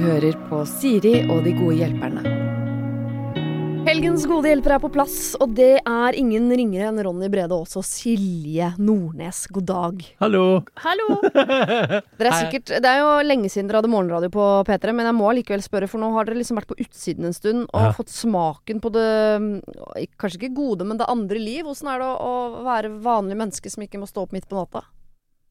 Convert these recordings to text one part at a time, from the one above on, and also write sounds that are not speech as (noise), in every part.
hører på Siri og de gode hjelperne. Helgens gode hjelpere er på plass, og det er ingen ringere enn Ronny Brede og og Silje Nordnes. God dag. Hallo. Hallo! (laughs) Dere er sikkert, Det er jo lenge siden dere hadde morgenradio på P3, men jeg må likevel spørre, for nå har dere liksom vært på utsiden en stund og Ja. fått smaken på det Kanskje ikke gode, men det andre liv. Åssen er det å, å være vanlig menneske som ikke må stå opp midt på natta?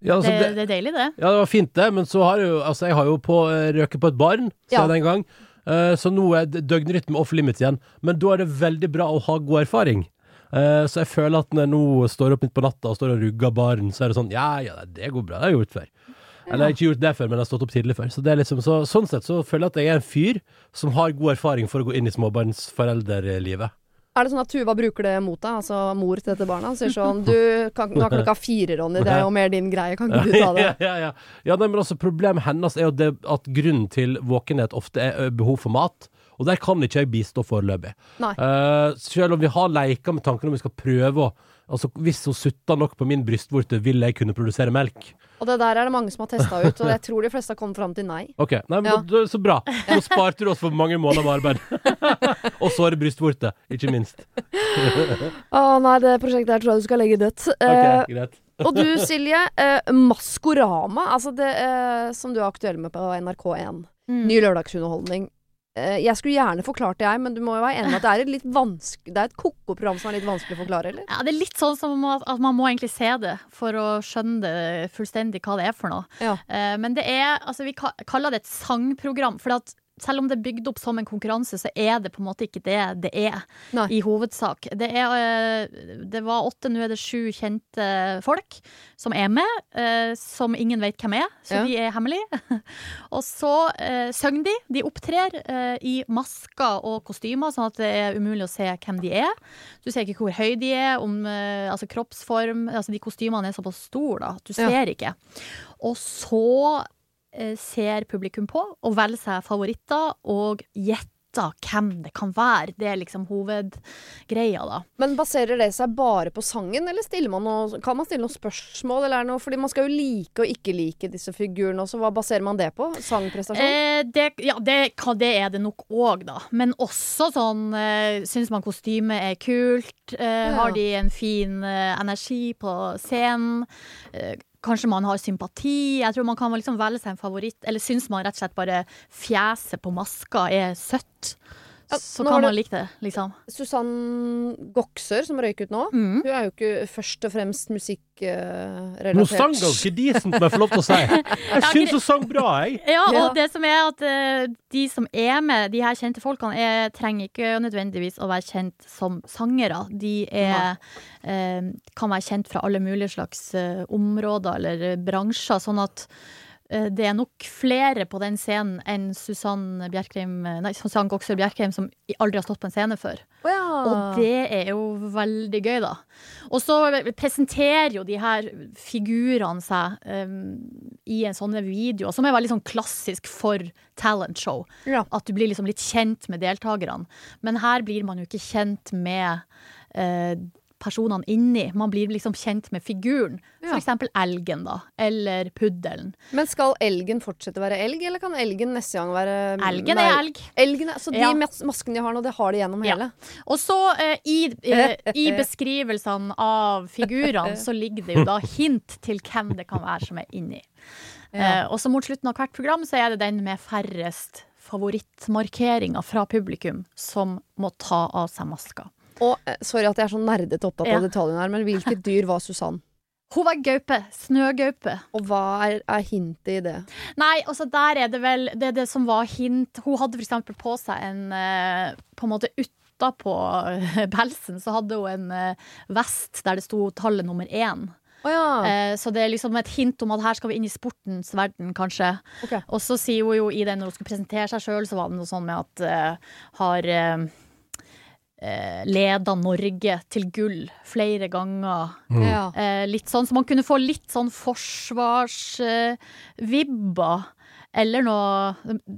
Ja, altså, Det, det, det er deilig, det. ja, det var fint, det, men så har jeg jo Altså, jeg har jo på eh, røket på et barn Ja. siden en gang, Uh, så nå er døgnrytme off limits igjen. Men da er det veldig bra å ha god erfaring. Uh, så jeg føler at når jeg nå står opp midt på natta og står og rugger barn, så er det sånn Ja, ja, det går bra. Det har jeg gjort før. Eller jeg har ikke gjort det før, men jeg har stått opp tidlig før. Så det liksom, så, sånn sett så føler jeg at jeg er en fyr som har god erfaring for å gå inn i småbarnsforeldrelivet. Er det sånn at Tuva bruker det mot deg, altså mor til dette barna? Sier sånn Du, kan, nå er klokka fire, Ronny, det er jo mer din greie, kan ikke du ta det? (laughs) ja, ja, ja. ja nei, men altså, problemet hennes er jo det at grunnen til våkenhet ofte er behov for mat. Og der kan ikke jeg bistå foreløpig. Eh, selv om vi har leika med tanken om vi skal prøve å Altså, Hvis hun sutta nok på min brystvorte, vil jeg kunne produsere melk. Og det der er det mange som har testa ut, og jeg tror de fleste har kommet fram til nei. Ok, nei, men Ja. da, Så bra. Nå sparte du oss for mange måneder med arbeid. (laughs) og såre brystvorte, ikke minst. (laughs) Å nei, det prosjektet her tror jeg du skal legge dødt. Ok, Eh, greit. (laughs) og du Silje, eh, Maskorama, altså det eh, som du er aktuell med på NRK1. Mm. Ny lørdagsunderholdning. Eh, jeg skulle gjerne forklart det, jeg, men du må jo være enig med at det er et litt vanskelig Det er et ko-ko program som er litt vanskelig å forklare, eller? Ja, det er litt sånn som at at man må egentlig se det for å skjønne det fullstendig hva det er for noe. Ja. Eh, Men det er Altså, vi kaller det et sangprogram. For at selv om det er bygd opp som en konkurranse, så er det på en måte ikke det det er, Nei. i hovedsak. Det, er, eh, det var åtte, nå er det sju kjente folk som er med, eh, som ingen vet hvem er, så Ja. de er hemmelige. (laughs) og så eh, synger de. De opptrer eh, i masker og kostymer, sånn at det er umulig å se hvem de er. Du ser ikke hvor høy de er, om eh, altså kroppsform Altså de kostymene er såpass store, da. at Du Ja. ser ikke. Og så ser publikum på og velger seg favoritter og gjetter hvem det kan være. Det er liksom hovedgreia, da. Men baserer det seg bare på sangen, eller man noe, kan man stille noen spørsmål? Eller er noe, fordi man skal jo like og ikke like disse figurene også. Hva baserer man det på? Sangprestasjon? Eh, det, ja, det, det er det nok òg, da. Men også sånn eh, Syns man kostymet er kult? Eh, Ja. Har de en fin eh, energi på scenen? Kanskje man har sympati. Jeg tror man kan liksom velge seg en favoritt. Eller syns man rett og slett bare fjeset på maska er søtt? Ja, Så kan man like det, liksom. Susann Goksør, som røyk ut nå. Mm. Hun er jo ikke først og fremst musikkrelatert. Hun sang ganske decent, må jeg få lov til å si. (laughs) Jeg syns hun sang bra, jeg. (laughs) Ja, og Ja. det som er at uh, de som er med, de her kjente folkene, er, trenger ikke nødvendigvis å være kjent som sangere. De er, uh, kan være kjent fra alle mulige slags eh, områder eller eh, bransjer, sånn at eh, det er nok flere på den scenen enn Susann Bjerkreim, nei, Susann Goksør Bjerkreim, som aldri har stått på en scene før. Oh ja. Og det er jo veldig gøy, da. Og så presenterer jo de her figurene seg um, i en sånne videoer, som er veldig sånn klassisk for talentshow. Ja. At du blir liksom litt kjent med deltakerne. Men her blir man jo ikke kjent med eh, personene inni. Man blir liksom kjent med figuren. Ja. For eksempel elgen, da. Eller puddelen. Men skal elgen fortsette å være elg, eller kan elgen neste gang være Elgen er elg. Elgen er, så de Ja. maskene de har nå, det har de gjennom Ja. hele? Og så eh, i, eh, i (laughs) beskrivelsene av figurene så ligger det jo da hint til hvem det kan være som er inni. Eh, og så mot slutten av hvert program så er det den med færrest favorittmarkeringer fra publikum som må ta av seg maska. Og eh, sorry at jeg er så nerdete opptatt Ja. av detaljene her, men hvilket (laughs) dyr var Susann? Hun var gaupe. Snøgaupe. Og hva er, er hintet i det? Nei, altså der er det vel Det er det som var hint. Hun hadde for eksempel på seg en eh, På en måte utapå eh, (laughs) pelsen så hadde hun en vest der det sto tallet nummer én. Oh, ja. Så det er liksom et hint om at her skal vi inn i sportens verden, kanskje. Okay. Og så sier hun jo i den når hun skulle presentere seg sjøl, så var det noe sånn med at uh, har eh, eh, leda Norge til gull flere ganger. Mm. Eh, litt sånn, så man kunne få litt sånn forsvarsvibber. Eller noe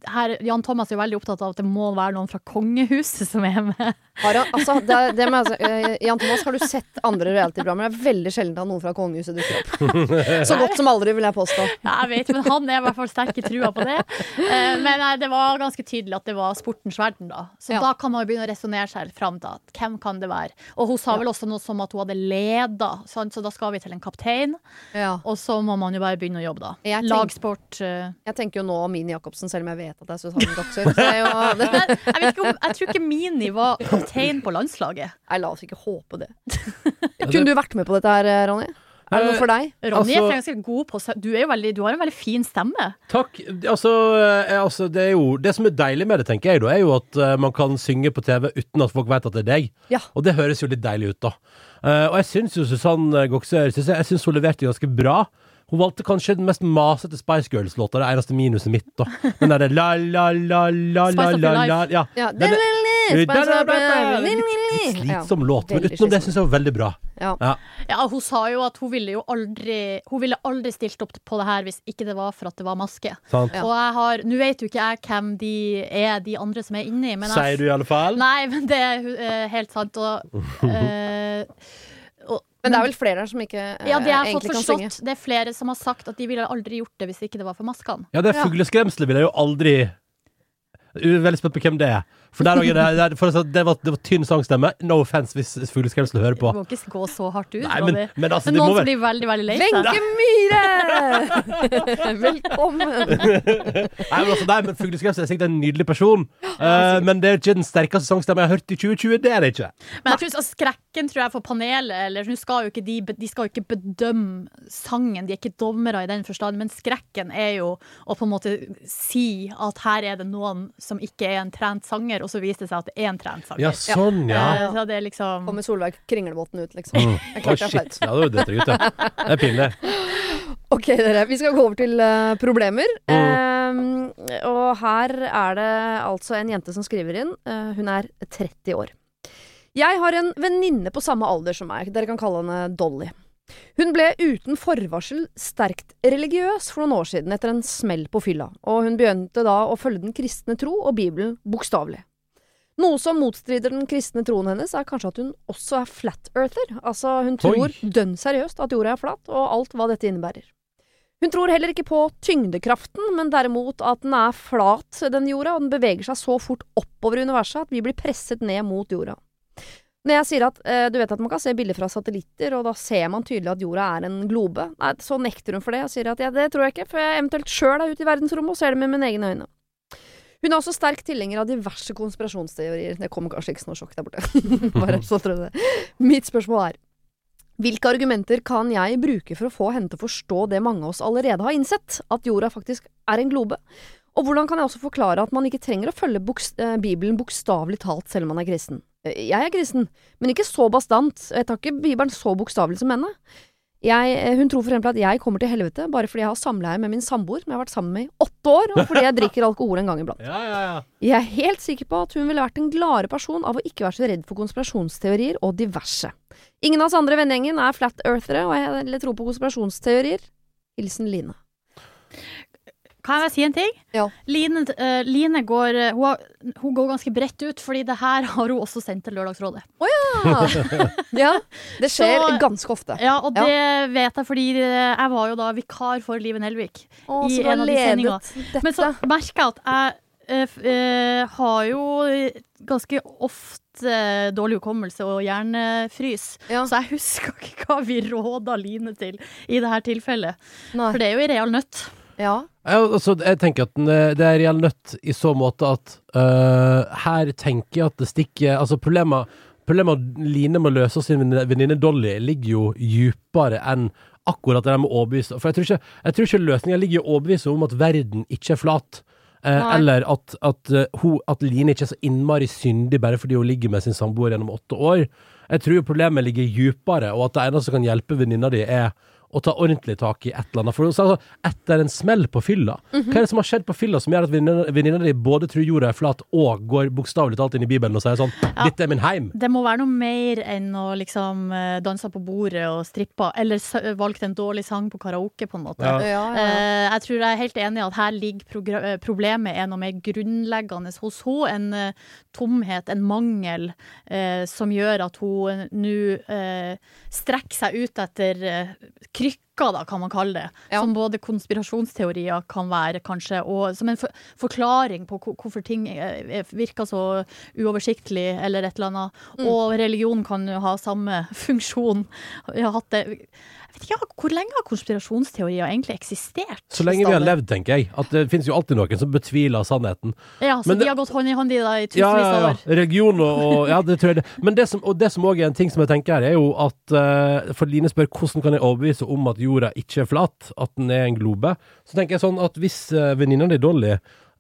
her, Jan Thomas er jo veldig opptatt av at det må være noen fra kongehuset som er med. Har han, altså, det, det med, altså, eh, Jan Thomas, har du sett andre reality-programmer? Det er veldig sjelden at noen fra kongehuset dukker opp. (laughs) Så godt som aldri, vil jeg påstå. Ja, jeg vet, men han er i hvert fall sterk i trua på det. Eh, Men nei, det var ganske tydelig at det var sportens verden, da. Så Ja. da kan man jo begynne å resonnere seg fram til at hvem kan det være. Og hun sa vel også noe som at hun hadde leda, sant? så da skal vi til en kaptein. Ja. Og så må man jo bare begynne å jobbe, da. Tenk- Lagsport. eh. Jeg tenker jo nå Mini Jacobsen, selv om jeg vet at det er Susanne Doxer. Så jeg, jo, (laughs) jeg, om, jeg tror ikke Mini var kaptein på landslaget. nei, la oss ikke håpe det. Kunne du vært med på dette her, Ronny? Er det noe for deg? Ronny Altså- er ganske god på du, er jo veldig, du har en veldig fin stemme. Takk. Altså, eh, altså, det er jo Det som er deilig med det, tenker jeg, da, er jo at eh, man kan synge på TV uten at folk vet at det er deg. Ja. Og det høres jo litt deilig ut, da. Eh, og jeg syns jo Susanne Gokser jeg, jeg synes hun leverte ganske bra. Hun valgte kanskje den mest masete Spice Girls-låta. Det eneste minuset mitt, da. Den derre la, la, la, la, la, la, la. Ja. Ja. Den er- slitsom låt, men utenom det syns jeg var veldig bra. Ja. Ja. Ja, hun sa jo at hun ville jo aldri Hun ville aldri stilt opp på det her hvis ikke det var for at det var maske. Sant? Ja. Og jeg har Nå vet jo ikke jeg hvem de er, de andre som er inni, men jeg Sier du i alle fall? Nei, men det er eh, helt sant. Og, (laughs) eh, og Men det er vel flere her som ikke eh, ja, det har fått egentlig kan synge. forstått. Det er flere som har sagt at de ville aldri gjort det hvis ikke det var for maskene. Ja, det Ja. fugleskremselet vil jeg jo aldri Jeg er veldig spent på hvem det er. For, der, der, er for å si at det, var, det var tynn sangstemme. No offense hvis fugleskremselet hører Du på. må ikke gå så hardt ut. Nei, men, men altså, Men det må noen som blir veldig, veldig lei seg. Wenche Myhre! (laughs) Velkommen! Nei, men, altså, nei, men fugleskremselet er sikkert en nydelig person. uh, men det er ikke den sterkeste sangstemmen jeg har hørt i 2020. Det er det ikke. Men jeg tror så skrekken tror jeg for panelet eller, skal jo ikke de, de skal jo ikke bedømme sangen, de er ikke dommere i den forstand, men skrekken er jo å på en måte si at her er det noen som ikke er en trent sanger, og så viste det seg at det er en trent sanger. Ja, sånn, ja. Eh, Så det er liksom Kommer Solveig Kringlebotn ut, liksom. Mm. (laughs) Det shit. Ja, det var dette, gutter. Det er pinlig. (laughs) Ok, dere. Vi skal gå over til uh, problemer. Mm. Eh, og her er det altså en jente som skriver inn. Uh, hun er 30 år. Jeg har en venninne på samme alder som meg. Dere kan kalle henne Dolly. Hun ble uten forvarsel sterkt religiøs for noen år siden etter en smell på fylla, og hun begynte da å følge den kristne tro og Bibelen bokstavelig. Noe som motstrider den kristne troen hennes, er kanskje at hun også er flat earther. Altså, hun tror Oi. dønn seriøst at jorda er flat, og alt hva dette innebærer. Hun tror heller ikke på tyngdekraften, men derimot at den er flat, den jorda, og den beveger seg så fort oppover i universet at vi blir presset ned mot jorda. Når jeg sier at eh, du vet at man kan se bilder fra satellitter, og da ser man tydelig at jorda er en globe, nei, så nekter hun for det og sier at ja, det tror jeg ikke, for jeg eventuelt sjøl er ute i verdensrommet og ser det med mine egne øyne. Hun er også sterk tilhenger av diverse konspirasjonsteorier. Det kommer kanskje ikke som noe sjokk der borte. (laughs) Bare så det. Mitt spørsmål er hvilke argumenter kan jeg bruke for å få henne til å forstå det mange av oss allerede har innsett, at jorda faktisk er en globe? Og hvordan kan jeg også forklare at man ikke trenger å følge bokst eh, Bibelen bokstavelig talt selv om man er kristen? Eh, Jeg er kristen, men ikke så bastant. Jeg tar ikke Bibelen så bokstavelig som henne. Jeg, eh, hun tror eksempel at jeg kommer til helvete bare fordi jeg har samleie med min samboer, som jeg har vært sammen med i åtte år, og fordi jeg drikker alkohol en gang iblant. Ja, ja, ja. Jeg er helt sikker på at hun ville vært en gladere person av å ikke være så redd for konspirasjonsteorier og diverse. Ingen av oss andre i vennegjengen er flat earthere, og jeg tror på konspirasjonsteorier. Hilsen Line. Kan jeg bare si en ting? Ja. Line, uh, Line går, uh, hun, har, hun går ganske bredt ut, fordi det her har hun også sendt til Lørdagsrådet. (laughs) ja, det skjer Så- ganske ofte. Ja, og Ja. det vet jeg fordi eh, jeg var jo da vikar for Live Nelvik. oh, i en av de sendingene. Men så merker jeg at jeg uh, har jo ganske ofte dårlig hukommelse og hjernefrys. Ja. Så jeg husker ikke hva vi råda Line til i det her tilfellet. Nei. For det er jo i real nøtt. Ja. Ja, altså, jeg tenker at den er- det er reell nødt i så måte at uh, her tenker jeg at det stikker Altså problemet Problemet Line må løse hos sin venninne- Dolly ligger jo djupere enn akkurat det der med å overbevise For jeg tror ikke, jeg tror ikke løsninga ligger i å overbevise om at verden ikke er flat. Eh, eller at, at, eh, hun, at Line ikke er så innmari syndig bare fordi hun ligger med sin samboer gjennom åtte år. Jeg tror jo problemet ligger djupere, og at det eneste som kan hjelpe venninna di, er å ta ordentlig tak i et eller annet. For altså, etter en smell på fylla Hva er det som har skjedd på fylla som gjør at venninna di både tror jorda er flat og går bokstavelig talt inn i Bibelen og sier sånn Ja. 'Dette er min heim'? Det må være noe mer enn å liksom eh, danse på bordet og strippe, eller valgte valgt en dårlig sang på karaoke, på en måte. Ja. Ja, ja. Eh, jeg tror jeg er helt enig i at her ligger eh, problemet er noe mer grunnleggende hos henne. En tomhet, en mangel, eh, som gjør at hun nå eh, strekker seg ut etter eh, da, kan man kalle det. Ja. Som både konspirasjonsteorier kan være, kanskje, og som en for forklaring på hvorfor ting eh, virker så uoversiktlig, eller et eller annet. Mm. Og religion kan ha samme (laughs) funksjon. Vi har hatt det jeg vet ikke, Hvor lenge har konspirasjonsteorier egentlig eksistert? Så lenge vi har levd, tenker jeg. At det finnes jo alltid noen som betviler sannheten. Ja, så Men det- de har gått hånd i hånd i da i tusenvis Ja, ja, av ja. år. Religion og, og Ja, det tror jeg det. Men det som, og det som også er en ting som jeg tenker her, er jo at uh, For Line spør hvordan kan jeg overbevise om at jorda ikke er flat, at den er en globe. Så tenker jeg sånn at hvis uh, venninna di Dolly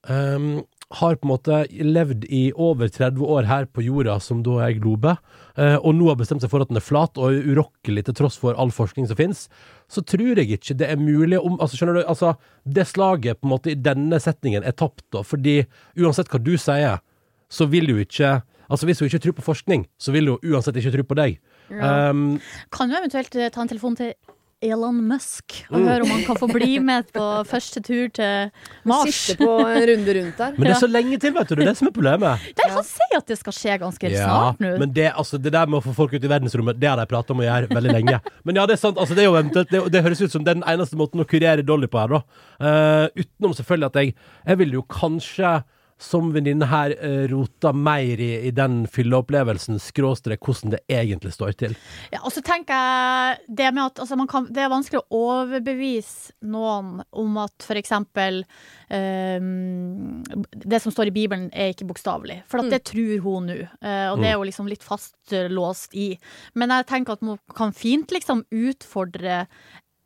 ehm, har på en måte levd i over 30 år her på jorda, som da er globe, eh, og nå har bestemt seg for at den er flat og urokkelig til tross for all forskning som finnes, så tror jeg ikke det er mulig om Altså, skjønner du, altså, det slaget på en måte i denne setningen er tapt, da, fordi uansett hva du sier, så vil jo ikke Altså, hvis hun ikke tror på forskning, så vil hun uansett ikke tro på deg. Um, Kan du eventuelt eh, ta en telefon til Elon Musk og Mm. høre om han kan få bli med på første tur til Mars? Sitte på en runde rundt der. men det er så lenge til, vet du. Det er det som er problemet. (laughs) Nei, han sier at det skal skje ganske snart nå. men det, altså, det der med å få folk ut i verdensrommet, det har de pratet om å gjøre veldig lenge. (laughs) Men ja, det er sant. Altså, det, er jo eventuelt, det, det høres ut som den eneste måten å kurere Dolly på her, da. Uh, utenom selvfølgelig at jeg Jeg vil jo kanskje som venninne her uh, rota mer i, i den fylleopplevelsen, skråstrek hvordan det egentlig står til. Ja, og så tenker jeg det med at altså, man kan, Det er vanskelig å overbevise noen om at for eksempel ehm, Det som står i Bibelen, er ikke bokstavelig. For at det tror hun nå. eh, og det er jo liksom litt fastlåst i. Men jeg tenker at man kan fint liksom utfordre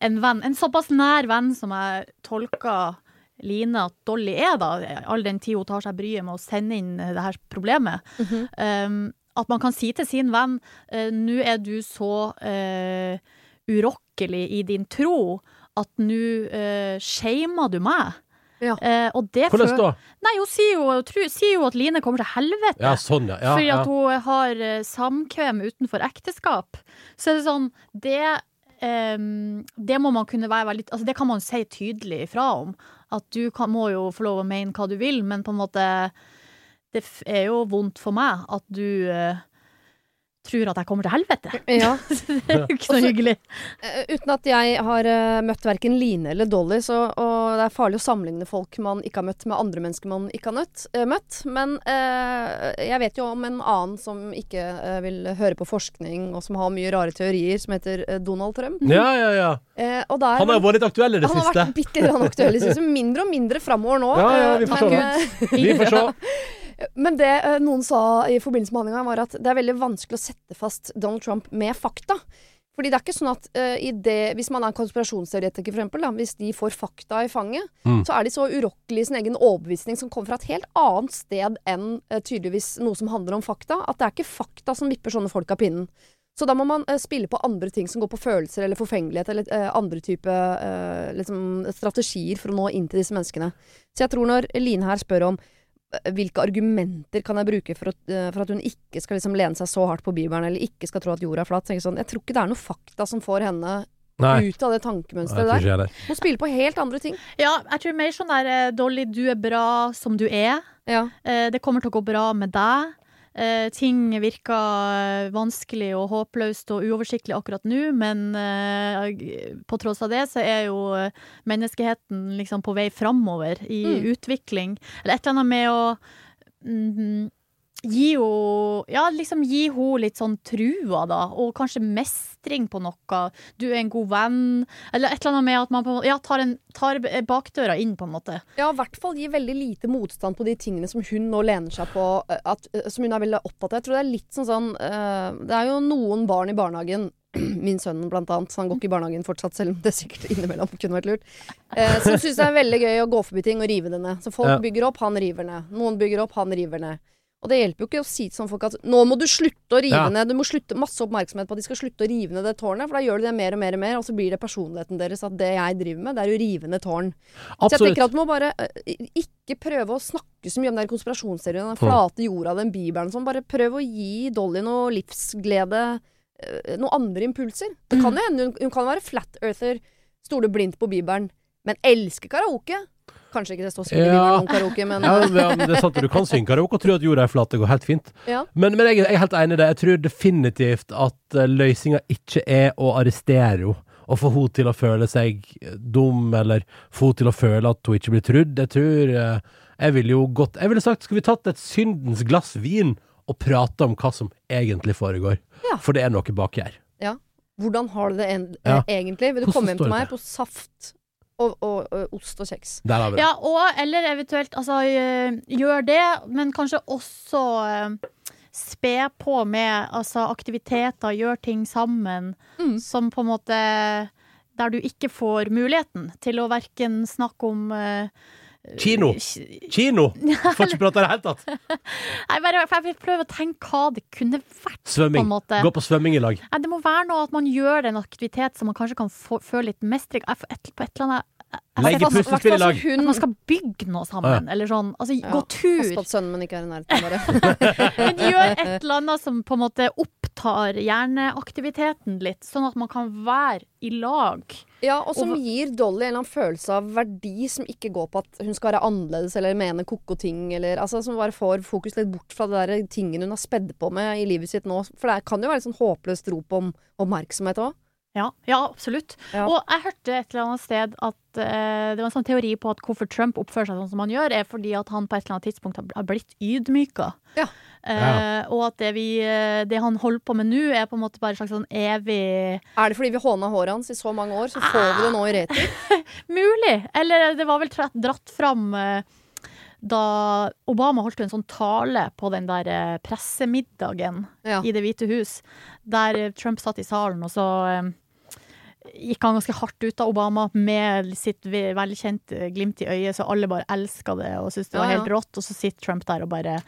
en venn, en såpass nær venn som jeg tolker Line at Dolly er, da, all den tid hun tar seg bryet med å sende inn det her problemet. Um, at man kan si til sin venn eh, Nå er du så uh, urokkelig i din tro at nå uh, shamer du meg. Ja. Uh, og det Hvordan da? Nei, hun sier jo, tru, sier jo at Line kommer til helvete. Ja, sånn, ja. ja, fordi ja. at hun har samkvem utenfor ekteskap. Så er det sånn Det um, det må man kunne være veldig Altså det kan man si tydelig ifra om. At du kan, må jo få lov å mene hva du vil, men på en måte Det er jo vondt for meg at du eh, tror at jeg kommer til helvete. (laughs) Ja. (laughs) det er jo ikke noe hyggelig. Eh, Uten at jeg har eh, møtt verken Line eller Dolly, så, og det er farlig å sammenligne folk man ikke har møtt med andre mennesker man ikke har nødt, eh, møtt. Men eh, jeg vet jo om en annen som ikke eh, vil høre på forskning, og som har mye rare teorier, som heter eh, Donald Trump. ja, ja, ja. Eh, og der, Han har jo vært litt aktuell i det han har vært bitte litt aktuell i det siste. (laughs) Mindre og mindre framover nå. Ja, ja, vi eh, får se. eh, Vi får se. Men det eh, noen sa i forbindelse med handlinga, var at det er veldig vanskelig å sette fast Donald Trump med fakta. Fordi det er ikke sånn at eh, i det, Hvis man er en konspirasjonsteoretiker, for eksempel, da, hvis de får fakta i fanget, Mm. så er de så urokkelige i sin egen overbevisning som kommer fra et helt annet sted enn eh, tydeligvis noe som handler om fakta. At det er ikke fakta som vipper sånne folk av pinnen. Så da må man eh, spille på andre ting som går på følelser eller forfengelighet, eller eh, andre type eh, liksom, strategier for å nå inn til disse menneskene. Så jeg tror når Line her spør om hvilke argumenter kan jeg bruke for, at, eh, for at hun ikke skal liksom lene seg så hardt på Bibelen, eller ikke skal tro at jorda er flat. Jeg, sånn, jeg tror ikke det er noe fakta som får henne Nei. ut av det tankemønsteret der. Hun spiller på helt andre ting. Ja, jeg tror mer sånn der eh, Dolly, du er bra som du er. Ja. Eh, det kommer til å gå bra med deg. Eh, ting virker vanskelig og håpløst og uoversiktlig akkurat nå, men eh, på tross av det så er jo eh, menneskeheten liksom på vei framover i Mm. utvikling. Eller et eller annet med å mm, gi henne Ja, liksom gi henne litt sånn trua, da, og kanskje mestring på noe. Du er en god venn, eller et eller annet med at man på, måte- ja, tar, en, tar bakdøra inn, på en måte. Ja, i hvert fall gi veldig lite motstand på de tingene som hun nå lener seg på, at, som hun er veldig opptatt av. Jeg tror det er litt sånn sånn uh, Det er jo noen barn i barnehagen, (clears throat) min sønn blant annet, så han går ikke i barnehagen fortsatt, selv om det sikkert innimellom kunne vært lurt, eh, som syns det er veldig gøy å gå forbi ting og rive det ned. Så folk Ja. bygger opp, han river ned. Noen bygger opp, han river ned. Og det hjelper jo ikke å si til sånne folk at nå må du slutte å rive Ja. ned. Du må slutte masse oppmerksomhet på at de skal slutte å rive ned det tårnet, for da gjør de det mer og mer og mer, og så blir det personligheten deres at det jeg driver med, det er å rive ned tårn. Så jeg tenker at du må bare eh, ikke prøve å snakke så mye om den konspirasjonsteorien, den flate jorda, den bibelen sånn. Bare prøv å gi Dolly noe livsglede, eh, noen andre impulser. Det kan jo hende hun, hun kan være flat earther, stole blindt på bibelen, men elsker karaoke. Kanskje ikke det står i Ja. Bibelen om karaoke, men Ja, men, det er sant, du kan synge karaoke og tro at jorda er flat. Det går helt fint. ja. Men, men jeg, jeg er helt enig i det. Jeg tror definitivt at uh, løsninga ikke er å arrestere henne og få henne til å føle seg dum, eller få henne til å føle at hun ikke blir trudd. Jeg tror eh, Jeg ville jo gått Jeg ville sagt skulle vi tatt et syndens glass vin og prate om hva som egentlig foregår. Ja. For det er noe baki her. Ja. Hvordan har du det en, Ja. eh, egentlig? Vil du Hvordan komme hjem til til det meg på saft og, og, og ost og kjeks? Der har vi det. Ja, og eller eventuelt altså, øh, gjør det, men kanskje også øh, spe på med altså, aktiviteter, gjør ting sammen, Mm. som på en måte Der du ikke får muligheten til å verken snakke om øh, Kino. Nei, Kino! (laughs) Får ikke prate i det hele tatt. bare, for jeg vil prøve å tenke hva det kunne vært. På en Svømming. måte. Gå på svømming i lag. Nei, det må være noe at man gjør en aktivitet som man kanskje kan få, føle litt mestring Jeg får et, på et eller annet Legge ser puslespill i lag. At man skal bygge noe sammen, eller sånn. Altså, Ja, gå Pass tur. på at sønnen min ikke er i nærheten, bare. (laughs) Men gjør et eller annet som på en måte opptar hjerneaktiviteten litt, sånn at man kan være i lag. Ja, og som Og- gir Dolly en eller annen følelse av verdi som ikke går på at hun skal være annerledes eller mene ko-ko ting, eller altså som bare får fokus litt bort fra det der tingen hun har spedd på med i livet sitt nå. For det kan jo være et sånn håpløst rop om oppmerksomhet òg. Ja, ja absolutt. Ja. Og jeg hørte et eller annet sted at eh, det var en sånn teori på at hvorfor Trump oppfører seg sånn som han gjør, er fordi at han på et eller annet tidspunkt har- har blitt ydmyka. Ja. Eh, og at det, vi, eh, det han holder på med nå, er på en måte bare en slags sånn evig Er det fordi vi håna håret hans i så mange år, så får vi det nå i retur? (laughs) Mulig! Eller det var vel dratt fram eh, da Obama holdt en sånn tale på den der eh, pressemiddagen Ja. i Det hvite hus, der eh, Trump satt i salen, og så eh, gikk han ganske hardt ut av Obama med sitt ve- velkjente glimt i øyet, så alle bare elska det og syntes det var Ja, ja. helt rått, og så sitter Trump der og bare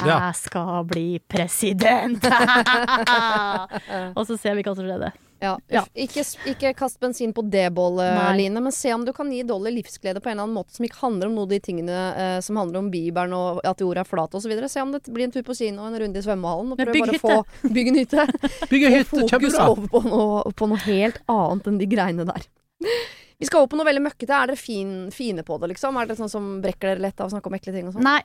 jeg Ja. skal bli president! (laughs) og så ser vi hva som skjedde. Ja. Ja. Ikke, ikke kast bensin på det bålet. Line, men se om du kan gi Dolly livsglede på en eller annen måte som ikke handler om noe av de tingene eh, som handler om Bibelen og at jorda er flat osv. Se om det blir en tur på kino og en runde i svømmehallen. Og prøv bare å få bygge en hytte. (laughs) Bygge hytte, hytte, fokus over på noe, på noe helt annet enn de greiene der. Vi skal over på noe veldig møkkete. Er dere fin, fine på det, liksom? Er det sånn som brekker dere lett av å snakke om ekle ting og sånn? Nei,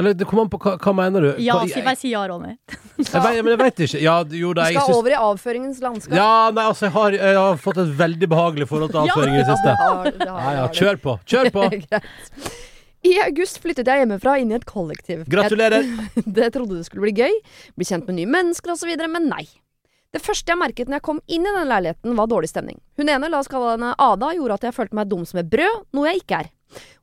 Eller det kommer an på hva, hva mener du? ja, Hva- si, jeg, bare si ja, Ronny. (laughs) jeg, vet- men jeg veit ikke. Ja, jo da, Vi jeg skal syns over i avføringens landskap. Ja, nei, altså, jeg har, jeg har fått et veldig behagelig forhold til (laughs) Ja. avføring i det siste. det har- det har- Ja, ja, kjør på! Kjør på! (laughs) I august flyttet jeg hjemmefra inn i et kollektiv. Gratulerer! Jeg, det trodde det skulle bli gøy, bli kjent med nye mennesker osv., men nei. Det første jeg merket når jeg kom inn i den leiligheten, var dårlig stemning. Hun ene, la oss kalle henne Ada, gjorde at jeg følte meg dum som et brød, noe jeg ikke er.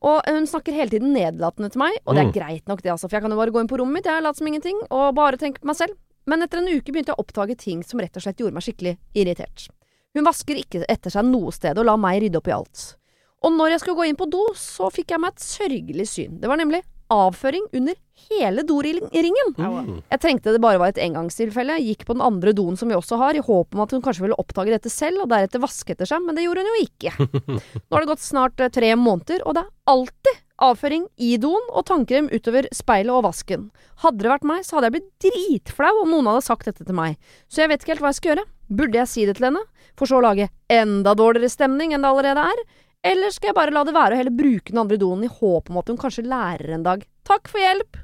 Og hun snakker hele tiden nedlatende til meg, og det er Mm. greit nok det, altså, for jeg kan jo bare gå inn på rommet mitt, jeg later som ingenting, og bare tenke på meg selv. Men etter en uke begynte jeg å oppdage ting som rett og slett gjorde meg skikkelig irritert. Hun vasker ikke etter seg noe sted, og la meg rydde opp i alt. Og når jeg skulle gå inn på do, så fikk jeg meg et sørgelig syn. Det var nemlig avføring under hele doringen. Mm. Jeg tenkte det bare var et engangstilfelle, gikk på den andre doen som vi også har, i håp om at hun kanskje ville oppdage dette selv og deretter vaske etter seg, men det gjorde hun jo ikke. (laughs) Nå har det gått snart eh, tre måneder, og det er alltid avføring i doen og tannkrem utover speilet og vasken. Hadde det vært meg, så hadde jeg blitt dritflau om noen hadde sagt dette til meg, så jeg vet ikke helt hva jeg skal gjøre. Burde jeg si det til henne, for så å lage enda dårligere stemning enn det allerede er? Eller skal jeg bare la det være og heller bruke den andre doen i håp om at hun kanskje lærer en dag? Takk for hjelp!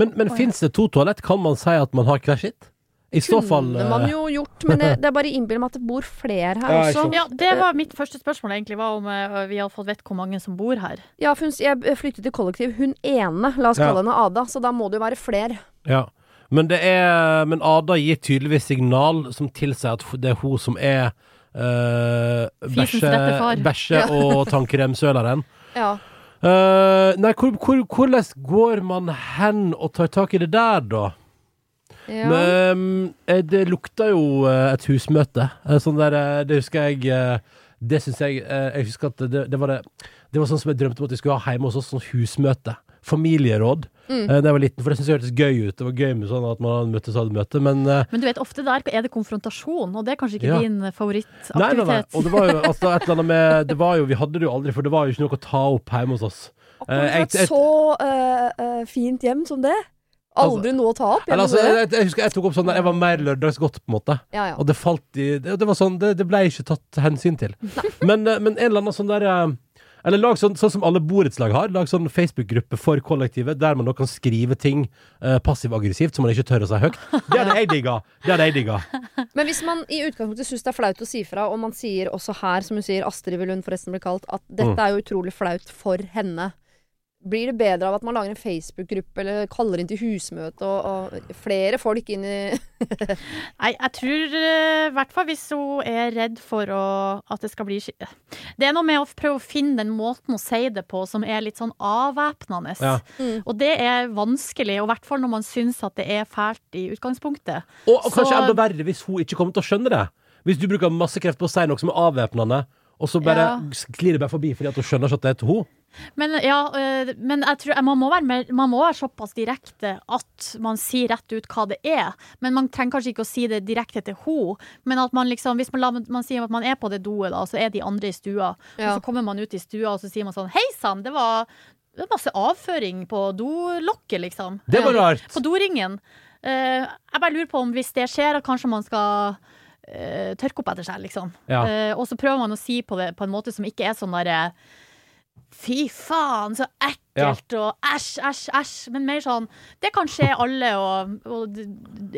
Men, men fins det to toalett? Kan man si at man har hver sitt? I så fall Kunne man eh, jo gjort, men det, (laughs) det er bare innbill meg at det bor flere her Ja, også. Ja, det var mitt første spørsmål, egentlig, var om eh, vi hadde fått vite hvor mange som bor her. Ja, for hun, jeg flyttet til kollektiv. Hun ene, la oss Ja. kalle henne Ada, så da må det jo være flere. Ja. Men, det er, men Ada gir tydeligvis signal som tilsier at det er hun som er uh, bæsje, Ja. og tannkremsøleren. (laughs) Ja. Uh, nei, hvor, hvor, hvordan går man hen og tar tak i det der, da? ja. Men, eh, det lukta jo et husmøte. Sånn der, det husker jeg Det syns jeg Jeg husker at det, det var det Det var sånn som jeg drømte om at vi skulle ha hjemme hos oss, sånn husmøte. Familieråd Mm. eh, da jeg var liten, for det syntes jeg hørtes gøy ut. Det var gøy med sånn at man møttes og hadde møte, men eh, Men du vet, ofte der er det konfrontasjon, og det er kanskje ikke Ja. din Nei, nei, nei. Og det var jo altså, et eller annet med det var jo, Vi hadde det jo aldri, for det var jo ikke noe å ta opp hjemme hos oss. Akkurat Eh, jeg- et jeg- så uh, fint hjem som det. Aldri noe å ta opp. Hjemme altså, jeg, jeg husker jeg tok opp sånn Jeg var mer lørdagsgodt, på en måte. ja, ja. Og det falt i Det, det var sånn, det, det ble ikke tatt hensyn til. Men, men en eller annen sånn der Eller lag sånn, sånn som alle borettslag har. Lag sånn Facebook-gruppe for kollektivet der man da kan skrive ting eh, passiv-aggressivt som man ikke tør å si høyt. Det hadde jeg digga. Det hadde jeg digga. Men hvis man i utgangspunktet syns det er flaut å si fra, og man sier også her, som hun sier, Astrid vil hun forresten bli kalt, at dette Mm. er jo utrolig flaut for henne. Blir det bedre av at man lager en Facebook-gruppe eller kaller inn til husmøte og, og flere folk inn i (laughs) Nei, jeg tror eh, i hvert fall hvis hun er redd for å, at det skal bli Det er noe med å prøve å finne den måten å si det på som er litt sånn avvæpnende. Ja. Mm. Og det er vanskelig, og i hvert fall når man syns at det er fælt i utgangspunktet. Og, og kanskje Så- enda verre hvis hun ikke kommer til å skjønne det. Hvis du bruker masse kreft på å si noe som er avvæpnende, og så bare Ja. sklir det bare forbi fordi at hun skjønner ikke at det er til henne. Men, ja, øh, men jeg tror man må, være mer, man må være såpass direkte at man sier rett ut hva det er. Men man trenger kanskje ikke å si det direkte til henne. Men at man liksom, hvis man, la, man sier at man er på det doet, da, så er de andre i stua. Ja. Og så kommer man ut i stua, og så sier man sånn Hei sann, det var det masse avføring på dolokket, liksom. Det var Eh, rart. På doringen. Eh, jeg bare lurer på om hvis det skjer, at kanskje man skal eh, tørke opp etter seg, liksom. Ja. Uh, og så prøver man å si på det på en måte som ikke er sånn derre Fy faen, så ekkelt, og æsj, æsj, æsj. Men mer sånn Det kan skje alle, og, og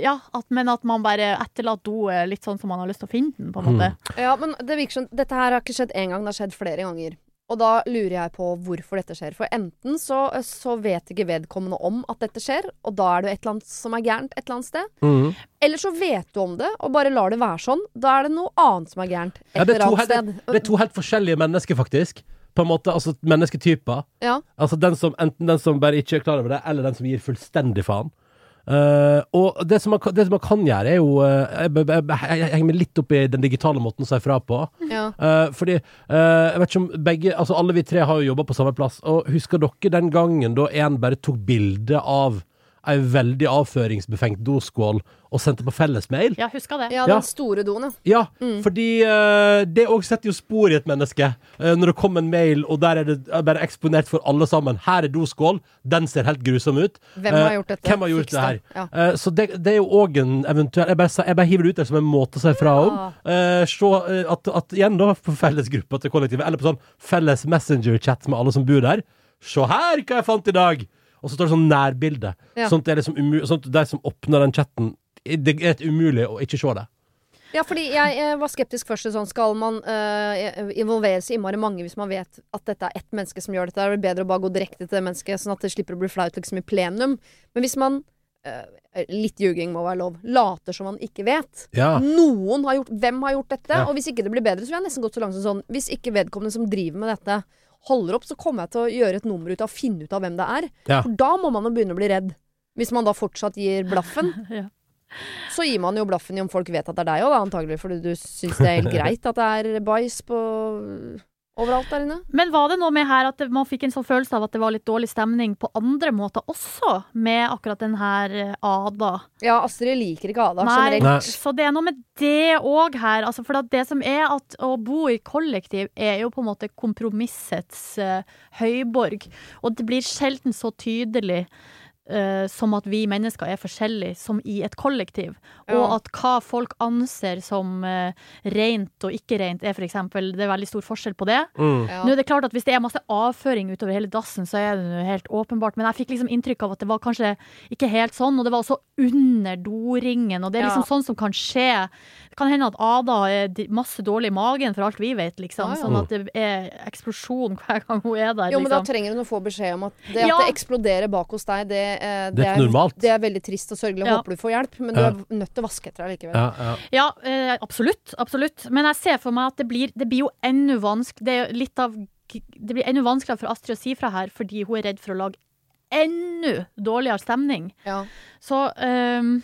Ja, at, men at man bare etterlater do litt sånn som man har lyst til å finne den, på en måte. Ja, men det virker som Dette her har ikke skjedd én gang, det har skjedd flere ganger. Og da lurer jeg på hvorfor dette skjer. For enten så, så vet ikke vedkommende om at dette skjer, og da er det et eller annet som er gærent et eller annet sted. Mm. Eller så vet du om det, og bare lar det være sånn. Da er det noe annet som er gærent et Ja, det, er eller annet sted. det er to helt forskjellige mennesker, faktisk. På en måte, altså Mennesketyper. Ja. Altså den som, Enten den som bare ikke er klar over det, eller den som gir fullstendig faen. Eh, og det som, man, det som man kan gjøre, er jo uh, jeg, jeg, jeg, henger meg litt opp i den digitale måten å si fra på. Ja. Uh, fordi Jeg vet ikke om begge Altså alle vi tre har jo jobba på samme plass. Og husker dere den gangen da en bare tok bilde av ei veldig avføringsbefengt doskål og sendte på fellesmail? Ja, huska det. ja, den store doen, ja. Ja, Mm. fordi uh, det òg setter jo spor i et menneske. Uh, når det kommer en mail, og der er det eh, bare eksponert for alle sammen. Her er doskål, den ser helt grusom ut. Hvem har gjort dette? Hvem har gjort Fiks det her? Ja. Uh, så det, det er jo òg en eventuell jeg bare, jeg bare hiver det ut der som en måte å si fra om. Eh, se at, at igjen da på fellesgruppa til kollektivet, eller på sånn felles messenger-chat med alle som bor der. Se her hva jeg fant i dag! Og så står det sånn nærbilde. Ja. Sånn at det er liksom umu sånn de som åpner den chatten Det er et umulig å ikke se det. Ja, fordi jeg eh, var skeptisk først til sånn Skal man eh, involvere så innmari mange hvis man vet at dette er ett menneske som gjør dette? Det er vel bedre å bare gå direkte til det mennesket, sånn at det slipper å bli flaut liksom i plenum. Men hvis man eh, Litt ljuging må være lov. Later som man ikke vet. Ja. Noen har gjort Hvem har gjort dette? Ja. Og hvis ikke det blir bedre, så vil jeg nesten gått så langt som sånn Hvis ikke vedkommende som driver med dette, holder opp, så kommer jeg til å gjøre et nummer ut av å finne ut av hvem det er. Ja. For da må man jo begynne å bli redd. Hvis man da fortsatt gir blaffen. (laughs) Ja. Så gir man jo blaffen i om folk vet at det er deg òg, antagelig. Fordi du syns det er helt (laughs) greit at det er bæsj på overalt der inne. Men var det noe med her at man fikk en sånn følelse av at det var litt dårlig stemning på andre måter også, med akkurat den her eh, Ada? Ja, Astrid liker ikke Ada Nei, generelt. Nei. så det er noe med det òg her. Altså, for det som er at å bo i kollektiv er jo på en måte kompromissets uh, høyborg. Og det blir sjelden så tydelig eh, som at vi mennesker er forskjellige som i et kollektiv. Og at hva folk anser som uh, rent og ikke rent, er for eksempel Det er veldig stor forskjell på det. Mm. Ja. Nå er det klart at Hvis det er masse avføring utover hele dassen, så er det jo helt åpenbart. Men jeg fikk liksom inntrykk av at det var kanskje ikke helt sånn. Og det var også under doringen. Og det er liksom Ja. sånn som kan skje. Det kan hende at Ada er masse dårlig i magen, for alt vi vet. liksom. Ja, ja. Sånn at det er eksplosjon hver gang hun er der. Jo, men da liksom. trenger hun å få beskjed om at det at Ja. det eksploderer bak hos deg, det, eh, Det er normalt. Det er veldig trist og sørgelig. Ja. Håper du får hjelp, men Ja. du er nødt til å vaske etter deg likevel. Ja, ja. Ja, eh, absolutt. Absolutt. Men jeg ser for meg at det blir, det blir jo enda vanskelig Det er litt av Det blir enda vanskeligere for Astrid å si fra her, fordi hun er redd for å lage enda dårligere stemning. Ja. Så, ehm,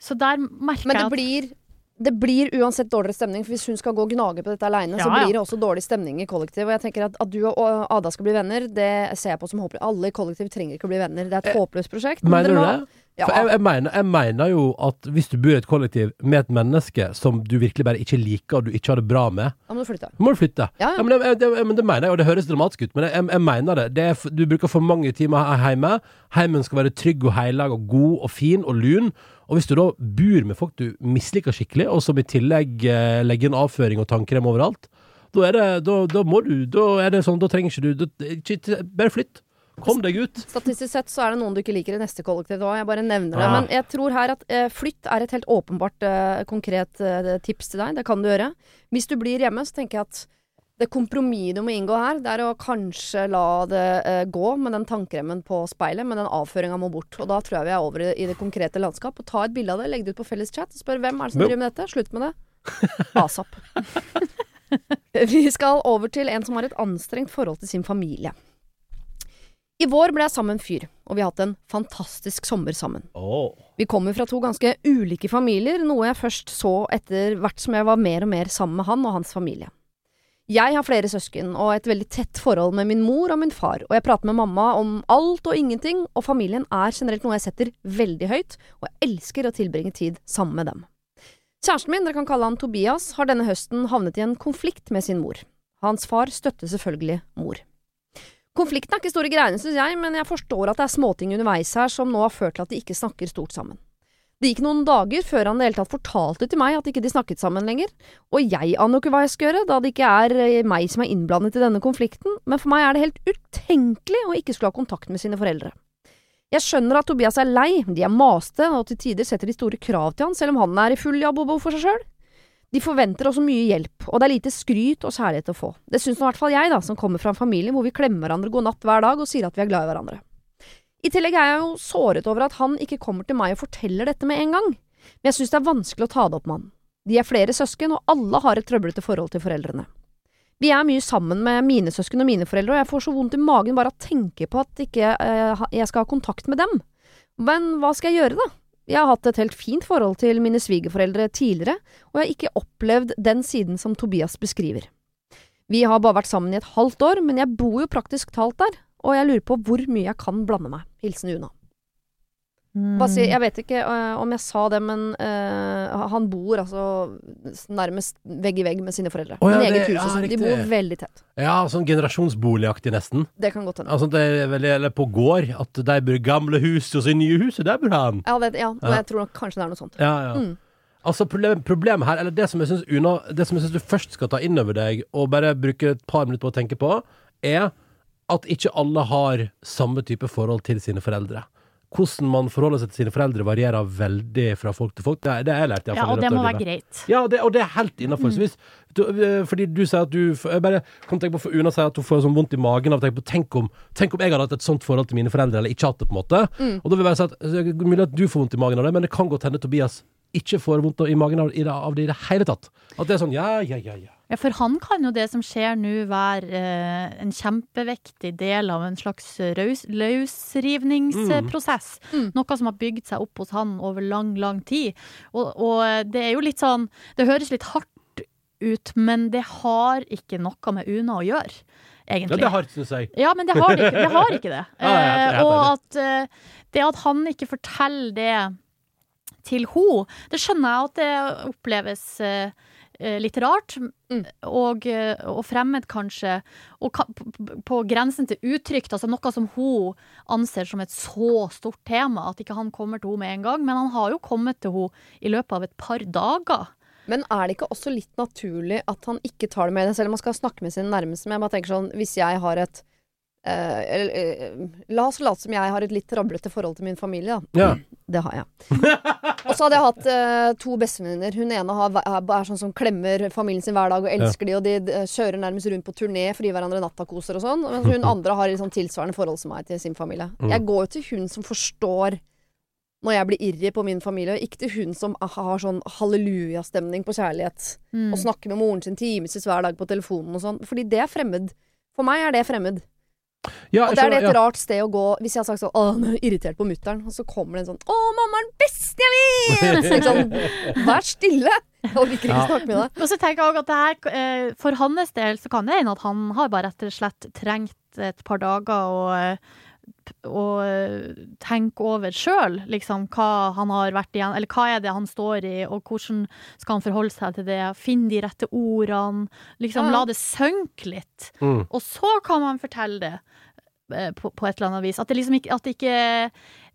så der merker Men jeg det at blir det blir uansett dårligere stemning, for hvis hun skal gå og gnage på dette aleine, så Ja, ja. blir det også dårlig stemning i kollektiv. Og jeg tenker at, at du og Ada skal bli venner, det ser jeg på som håpløst. Alle i kollektiv trenger ikke å bli venner. Det er et håpløst prosjekt. men Mener du det? Ja. Jeg, jeg, mener, jeg mener jo at hvis du bor i et kollektiv med et menneske som du virkelig bare ikke liker, og du ikke har det bra med, Da må du flytte. må du flytte. Ja, ja. Men, det, det, men det mener jeg, og det høres dramatisk ut, men jeg, jeg mener det. det er, du bruker for mange timer hjemme. Heimen skal være trygg og heilag og god og fin og lun. Og hvis du da bor med folk du misliker skikkelig, og som i tillegg eh, legger en avføring og tannkrem overalt, da er det Da, da må du Da er det sånn, da trenger ikke du da, ikke, Bare flytt. Kom deg ut. Statistisk sett så er det noen du ikke liker i neste kollektiv òg. Jeg bare nevner det. Ja. Men jeg tror her at eh, flytt er et helt åpenbart eh, konkret eh, tips til deg. Det kan du gjøre. Hvis du blir hjemme, så tenker jeg at det kompromisset du må inngå her, det er å kanskje la det eh, gå med den tannkremen på speilet, men den avføringa må bort. Og da tror jeg vi er over i, i det konkrete landskap. Og ta et bilde av det, legg det ut på felles chat, og spør hvem er det som driver med dette. Slutt med det. Asap. (laughs) vi skal over til en som har et anstrengt forhold til sin familie. I vår ble jeg sammen med en fyr, og vi har hatt en fantastisk sommer sammen. Vi kommer fra to ganske ulike familier, noe jeg først så etter hvert som jeg var mer og mer sammen med han og hans familie. Jeg har flere søsken og et veldig tett forhold med min mor og min far, og jeg prater med mamma om alt og ingenting, og familien er generelt noe jeg setter veldig høyt, og jeg elsker å tilbringe tid sammen med dem. Kjæresten min, dere kan kalle han Tobias, har denne høsten havnet i en konflikt med sin mor. Hans far støtter selvfølgelig mor. Konflikten er ikke store greiene, synes jeg, men jeg forstår at det er småting underveis her som nå har ført til at de ikke snakker stort sammen. Det gikk noen dager før han i det hele tatt fortalte til meg at ikke de snakket sammen lenger, og jeg aner jo ikke hva jeg skal gjøre, da det ikke er eh, meg som er innblandet i denne konflikten, men for meg er det helt utenkelig å ikke skulle ha kontakt med sine foreldre. Jeg skjønner at Tobias er lei, de er maste, og til tider setter de store krav til han, selv om han er i full behov for seg sjøl. De forventer også mye hjelp, og det er lite skryt og særlighet å få. Det syns nå i hvert fall jeg, da, som kommer fra en familie hvor vi klemmer hverandre god natt hver dag og sier at vi er glad i hverandre. I tillegg er jeg jo såret over at han ikke kommer til meg og forteller dette med en gang, men jeg synes det er vanskelig å ta det opp med han. De er flere søsken, og alle har et trøblete forhold til foreldrene. Vi er mye sammen med mine søsken og mine foreldre, og jeg får så vondt i magen bare av å tenke på at ikke eh, jeg skal ha kontakt med dem. Men hva skal jeg gjøre, da? Jeg har hatt et helt fint forhold til mine svigerforeldre tidligere, og jeg har ikke opplevd den siden som Tobias beskriver. Vi har bare vært sammen i et halvt år, men jeg bor jo praktisk talt der, og jeg lurer på hvor mye jeg kan blande meg. Hilsen Una. Hva Si, jeg vet ikke uh, om jeg sa det, men uh, han bor altså nærmest vegg i vegg med sine foreldre. Oh, ja, Men eget det- hus og ja. De bor veldig tett. Ja, sånn generasjonsboligaktig nesten. Det kan godt hende. Altså, det er veldig, eller på gård, at de bor i gamle hus, og så i nye huset, der bor han. Ja, det, ja, Ja. jeg tror nok kanskje det er noe sånt. Ja, ja. Mm. Altså, problem, problemet her, eller det som jeg syns Det som jeg syns du først skal ta inn over deg, og bare bruke et par minutter på å tenke på, er at ikke alle har samme type forhold til sine foreldre. Hvordan man forholder seg til sine foreldre, varierer veldig fra folk til folk. Det, det er lært. hvert Ja, og det må være greit. Ja, det, og det er helt innafor. Fordi du sier at du Jeg bare kan tenke på for Una sier at hun får sånn vondt i magen av å tenke på tenk om, tenk om jeg hadde hatt et sånt forhold til mine foreldre, eller ikke hatt det, på en måte. Mm. Og da vil jeg bare si at det er mulig at du får vondt i magen av det, men det kan godt hende Tobias ikke får vondt i magen av, i det, av det i det hele tatt. At det er sånn ja, ja, ja, ja. Ja, for han kan jo det som skjer nå være eh, en kjempevektig del av en slags raus, løsrivningsprosess. Mm. Noe som har bygd seg opp hos han over lang, lang tid. Og, og det er jo litt sånn Det høres litt hardt ut, men det har ikke noe med Una å gjøre, Ja, egentlig. det er hardt, syns jeg. Ja, men det har ikke. Det har ikke det. (laughs) Ja, er helt Eh, og at eh, det at han ikke forteller det til henne, det skjønner jeg at det oppleves eh, eh, litt rart. Mm. Og, eh, og fremmed, kanskje. Og ka på, på grensen til utrygt. Altså noe som hun anser som et så stort tema at ikke han kommer til henne med en gang. Men han har jo kommet til henne i løpet av et par dager. Men er det ikke også litt naturlig at han ikke tar det med, selv om han skal snakke med sine nærmeste? Men jeg bare tenker sånn, hvis jeg har et eh, eh, La oss late som jeg har et litt rablete forhold til min familie, da. Ja. Det har jeg. Og så hadde jeg hatt eh, to bestevenninner. Hun ene har, er, sånn som klemmer familien sin hver dag og elsker de, og de eh, kjører nærmest rundt på turné for å gi hverandre nattakoser og sånn. Mens hun (laughs) andre har et sånn tilsvarende forhold som meg til sin familie. Mm. Jeg går jo til hun som forstår når jeg blir irri på min familie, og ikke til hun som har sånn hallelujastemning på kjærlighet. Mm. Og snakker med moren sin timevis hver dag på telefonen og sånn. Fordi det er fremmed. For meg er det fremmed. Ja, Og det er et ja. rart sted å gå hvis jeg har sagt sånn 'Å, nå er jeg irritert på mutter'n', og så kommer det en sånn 'Å, mamma er den (laughs) beste jeg vet!' Så sånn, Vær stille! Jeg orker ikke Ja. snakke med deg. Og så tenker jeg også at det her, eh, For hans del så kan det hende at han har bare rett og slett trengt et par dager å, eh, å eh, tenke over sjøl, liksom, hva han har vært igjen, eller hva er det han står i, og hvordan skal han forholde seg til det, finne de rette ordene, liksom Ja, la det synke litt. Mm. Og så kan man fortelle det på, på et eller annet vis. At det liksom ikke, at det ikke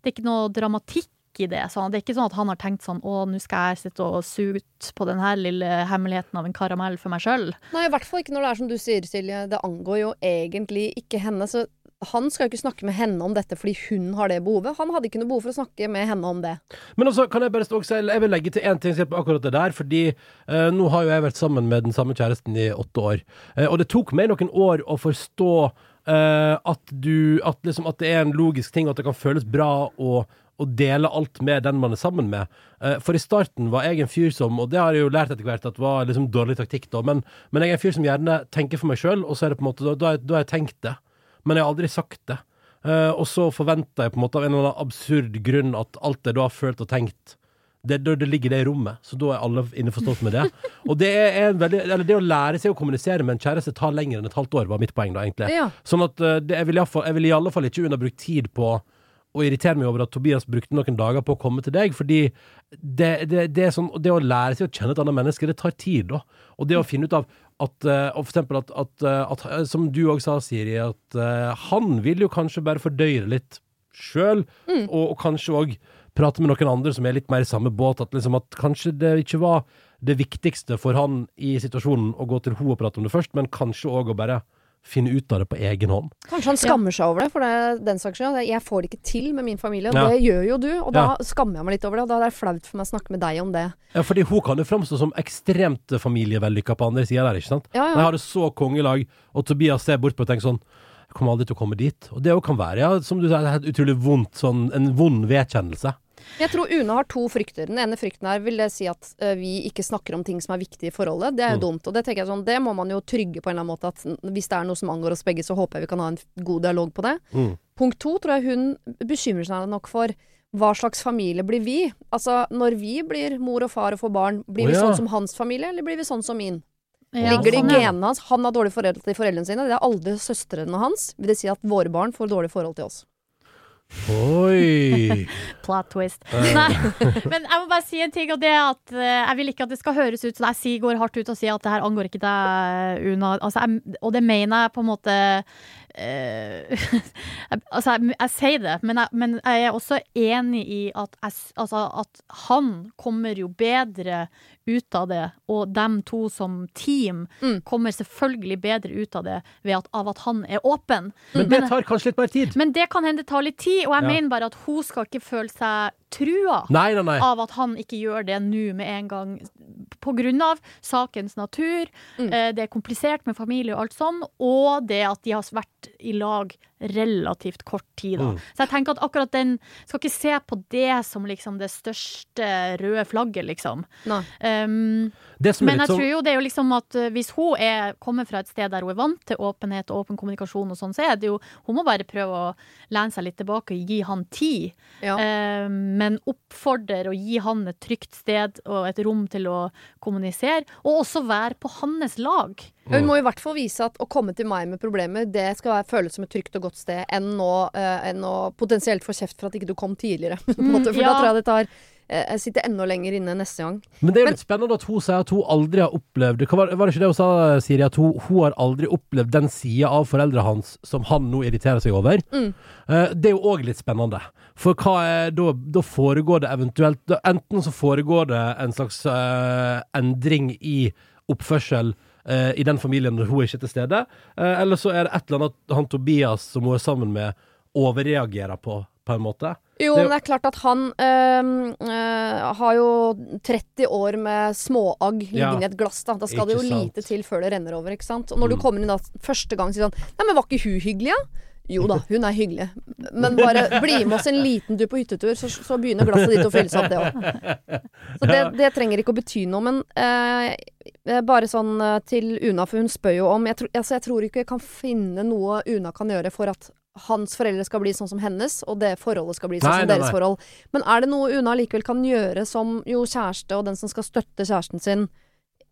Det er ikke noe dramatikk i det. Sånn. Det er ikke sånn at han har tenkt sånn Å, nå skal jeg sitte og suge ut på den her lille hemmeligheten av en karamell for meg sjøl. Nei, i hvert fall ikke når det er som du sier, Silje. Det angår jo egentlig ikke henne. Så han skal jo ikke snakke med henne om dette fordi hun har det behovet. Han hadde ikke noe behov for å snakke med henne om det. Men også kan jeg bare stå og si Jeg vil legge til én ting på akkurat det der. Fordi eh, nå har jo jeg vært sammen med den samme kjæresten i åtte år. Eh, og det tok meg noen år å forstå eh, at du at, liksom, at det er en logisk ting, at det kan føles bra å å dele alt med den man er sammen med. Uh, For i starten var jeg en fyr som, og det har jeg jo lært etter hvert at var liksom dårlig taktikk, da, men, men jeg er en fyr som gjerne tenker for meg sjøl, og så er det på en måte, da, da, da har jeg tenkt det. Men jeg har aldri sagt det. Uh, og så forventer jeg på en måte av en eller annen absurd grunn at alt jeg da har følt og tenkt, det, det, det ligger det i rommet. Så da er alle innforstått med det. (laughs) Og det en veldig Eller det å lære seg å kommunisere med en kjæreste tar lenger enn et halvt år, var mitt poeng da, egentlig. Ja. Sånn at eh, det, jeg, vil fall, jeg vil i alle fall ikke underbrukt tid på å irritere meg over at Tobias brukte noen dager på å komme til deg, fordi det, det, det, sånn, det å lære seg å kjenne et annet menneske, det tar tid, da. Og det å finne ut av at eh, og for eksempel at, at, eh, at Som du òg sa, Siri, at han vil jo kanskje bare fordøye litt sjøl, og, og kanskje òg prate med noen andre som er litt mer i samme båt. At, liksom, at kanskje det ikke var det viktigste for han i situasjonen å gå til henne og prate om det først, men kanskje òg å bare finne ut av det på egen hånd. Kanskje han skammer seg over det, for det, den saks skyld. Jeg får det ikke til med min familie, og Ja. det gjør jo du. Og da Ja. skammer jeg meg litt over det, og da er det flaut for meg å snakke med deg om det. Ja, fordi hun kan jo framstå som ekstremt familievellykka på andre sida der, ikke sant? Ja, Jeg De har det så kongelag, og Tobias ser bort på og tenker sånn Jeg kommer aldri til å komme dit. Og det òg kan være, ja, som du sier, et utrolig vondt, sånn, en vond vedkjennelse. Jeg tror Une har to frykter. Den ene frykten er vil det si at eh, vi ikke snakker om ting som er viktige i forholdet. Det er jo Mm. dumt. Og det tenker jeg sånn, det må man jo trygge på en eller annen måte. At hvis det er noe som angår oss begge, så håper jeg vi kan ha en god dialog på det. Mm. Punkt to tror jeg hun bekymrer seg nok for hva slags familie blir vi? Altså, når vi blir mor og far og får barn, blir vi ja. sånn som hans familie, eller blir vi sånn som min? Ja, Ligger det sånn, i ja. genene hans? Han har dårlige forhold til foreldrene sine. Det er aldri søstrene hans. Vil det si at våre barn får dårlig forhold til oss? Oi! (laughs) Plot twist. Nei, (laughs) men jeg må bare si en ting, og det er at eh, jeg vil ikke at det skal høres ut som jeg sier, går hardt ut og sier at det her angår ikke deg, Una. Altså, jeg, og det mener jeg på en måte (laughs) jeg- Altså, jeg, jeg sier det, men jeg, men jeg er også enig i at, jeg, altså, at han kommer jo bedre ut av det, og dem to som team Mm. kommer selvfølgelig bedre ut av det ved at, av at han er åpen. Men det tar kanskje litt mer tid. Men det kan hende det tar litt tid, og jeg Ja. mener bare at hun skal ikke føle seg trua Nei, nei, nei. av at han ikke gjør det nå med en gang. Av sakens natur. Mm. Eh, det er komplisert med familie og alt sånn, og det at de har vært i lag relativt kort tid. Da. Mm. Så jeg tenker at akkurat den Skal ikke se på det som liksom det største røde flagget, liksom. Nei. Um, men jeg sånn tror jo det er jo liksom at eh, hvis hun er, kommer fra et sted der hun er vant til åpenhet og åpen kommunikasjon og sånn, så er det jo Hun må bare prøve å lene seg litt tilbake og gi han tid. Ja. Um, men oppfordre og gi han et trygt sted og et rom til å kommunisere, og også være på hans lag. Hun må i hvert fall vise at å komme til meg med problemer, det skal være, føles som et trygt og godt sted, enn å, uh, enn å potensielt få kjeft for at ikke du kom tidligere. (laughs) på en Mm, måte. For ja. da tror jeg det tar eh, Jeg sitter enda lenger inne neste gang. Men det er jo Men- litt spennende at hun sier at hun aldri har opplevd Hva var, var det ikke det hun sa, Siri? At hun, hun har aldri opplevd den sida av foreldra hans som han nå irriterer seg over. Mm. Eh, det er jo òg litt spennende. For hva er da Da foregår det eventuelt da, Enten så foregår det en slags uh, endring i oppførsel eh, i den familien når hun ikke er til stede, eh, eller så er det et eller annet han Tobias som hun er sammen med, overreagerer på, på en måte. Jo, men det er klart at han øh, øh, har jo 30 år med småagg liggende Ja. i et glass. Da, da skal det jo sant. lite til før det renner over. ikke sant? Og når Mm. du kommer inn da første gang og sier sånn Nei, men var ikke hun hyggelig, ja? Jo da, hun er hyggelig. Men bare bli med oss en liten tur på hyttetur, så, så begynner glasset ditt å fylles opp, det òg. Så det, det trenger ikke å bety noe. Men eh, eh, bare sånn eh, til Una, for hun spør jo om jeg, tror- altså, jeg tror ikke jeg kan finne noe Una kan gjøre for at hans foreldre skal bli sånn som hennes, og det forholdet skal bli sånn Nei, som nei, deres nei. forhold. Men er det noe Una likevel kan gjøre som jo kjæreste og den som skal støtte kjæresten sin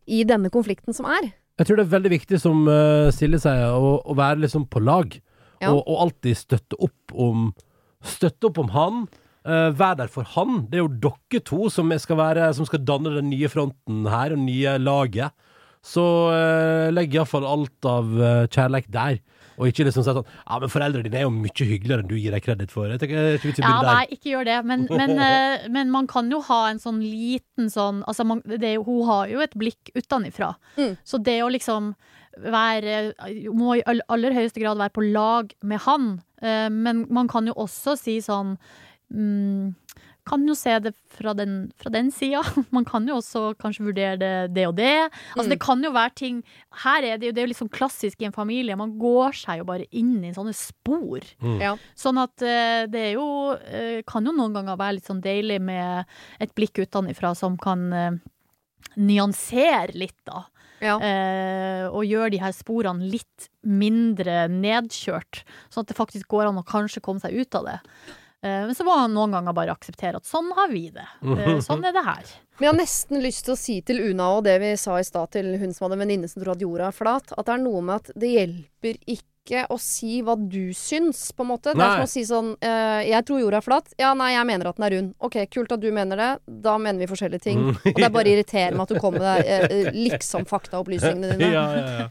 i denne konflikten som er? Jeg tror det er veldig viktig, som uh, Silje sier, å, å være liksom på lag. Ja. Og, og alltid støtte opp om Støtte opp om han. Uh, vær der for han. Det er jo dere to som skal, være, som skal danne den nye fronten her, og nye laget. Så uh, legg iallfall alt av uh, kjærleik der. Og ikke liksom si sånn Ja, men foreldrene dine er jo mye hyggeligere enn du gir deg kreditt for. Jeg tenker, jeg Ja, nei, ikke gjør det. Men, men, uh, (laughs) men man kan jo ha en sånn liten sånn Altså, man, det, hun har jo et blikk utenifra. Mm. Så det å liksom være Må i aller høyeste grad være på lag med han. Eh, Men man kan jo også si sånn mm, kan jo se det fra den, fra den sida. (laughs) Man kan jo også kanskje vurdere det, det og det. Altså Mm. Det kan jo være ting Her er det jo, det er jo litt sånn klassisk i en familie. Man går seg jo bare inn i sånne spor. Ja. Sånn at eh, det er jo eh, Kan jo noen ganger være litt sånn deilig med et blikk utenfra som kan eh, nyansere litt, da. Ja. Eh, og gjøre de her sporene litt mindre nedkjørt. Sånn at det faktisk går an å kanskje komme seg ut av det. Eh, men så må han noen ganger bare akseptere at sånn har vi det. (laughs) Eh, sånn er det her. Men jeg har nesten lyst til å si til Una og det vi sa i stad til hun som hadde en venninne som tror at jorda er flat, at det er noe med at det hjelper ikke å si hva du syns, på en måte. Det er som å si sånn eh, Jeg tror jorda er flat. Ja, nei, jeg mener at den er rund. Ok, kult at du mener det. Da mener vi forskjellige ting. (laughs) Og det er bare irriterende at du kommer med eh, liksom faktaopplysningene dine. (laughs) ja, ja, ja.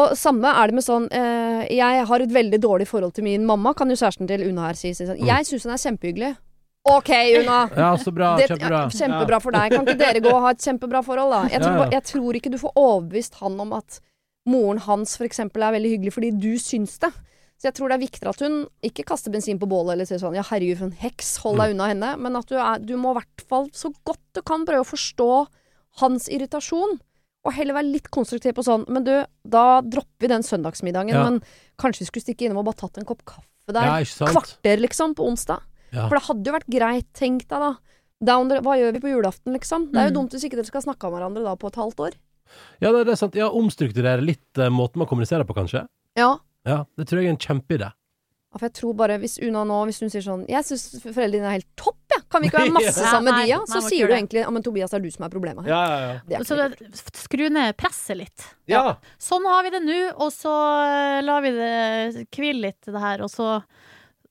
Og samme er det med sånn eh, Jeg har et veldig dårlig forhold til min mamma, kan jo kjæresten til Una her si. sånn, jeg syns hun er kjempehyggelig. OK, Una. ja, så bra. Det, Kjempebra. ja, kjempebra for deg. Kan ikke (laughs) dere gå og ha et kjempebra forhold, da? Jeg tror, jeg tror ikke du får overbevist han om at moren hans eksempel er veldig hyggelig fordi du syns det. Så jeg tror det er viktigere at hun ikke kaster bensin på bålet eller sier sånn ja, herregud, for en heks, hold Mm. deg unna henne. Men at du, er, du må i hvert fall så godt du kan prøve å forstå hans irritasjon. Og heller være litt konstruktiv på sånn Men du, da dropper vi den søndagsmiddagen. Ja. Men kanskje vi skulle stikke innom og bare tatt en kopp kaffe der. Ja. Kvarter, liksom, på onsdag. Ja. For det hadde jo vært greit, tenk deg da. Down hva gjør vi på julaften, liksom? Det er jo Mm. dumt hvis ikke dere skal snakke om hverandre da på et halvt år. Ja, det, det er sant. Ja, omstrukturere litt uh, måten man kommuniserer på, kanskje. Ja. Ja, det tror jeg er en kjempeidé. Ja, For jeg tror bare, hvis Una nå, hvis hun sier sånn Jeg syns foreldrene dine er helt topp, jeg. Kan vi ikke (laughs) være masse sammen med de, ja? Så sier du egentlig Ja, men Tobias, det er du som er problemet her. Ja, ja, ja. Så det, skru ned presset litt. ja. Sånn har vi det nå, og så eh, lar vi det hvile litt, det her, og så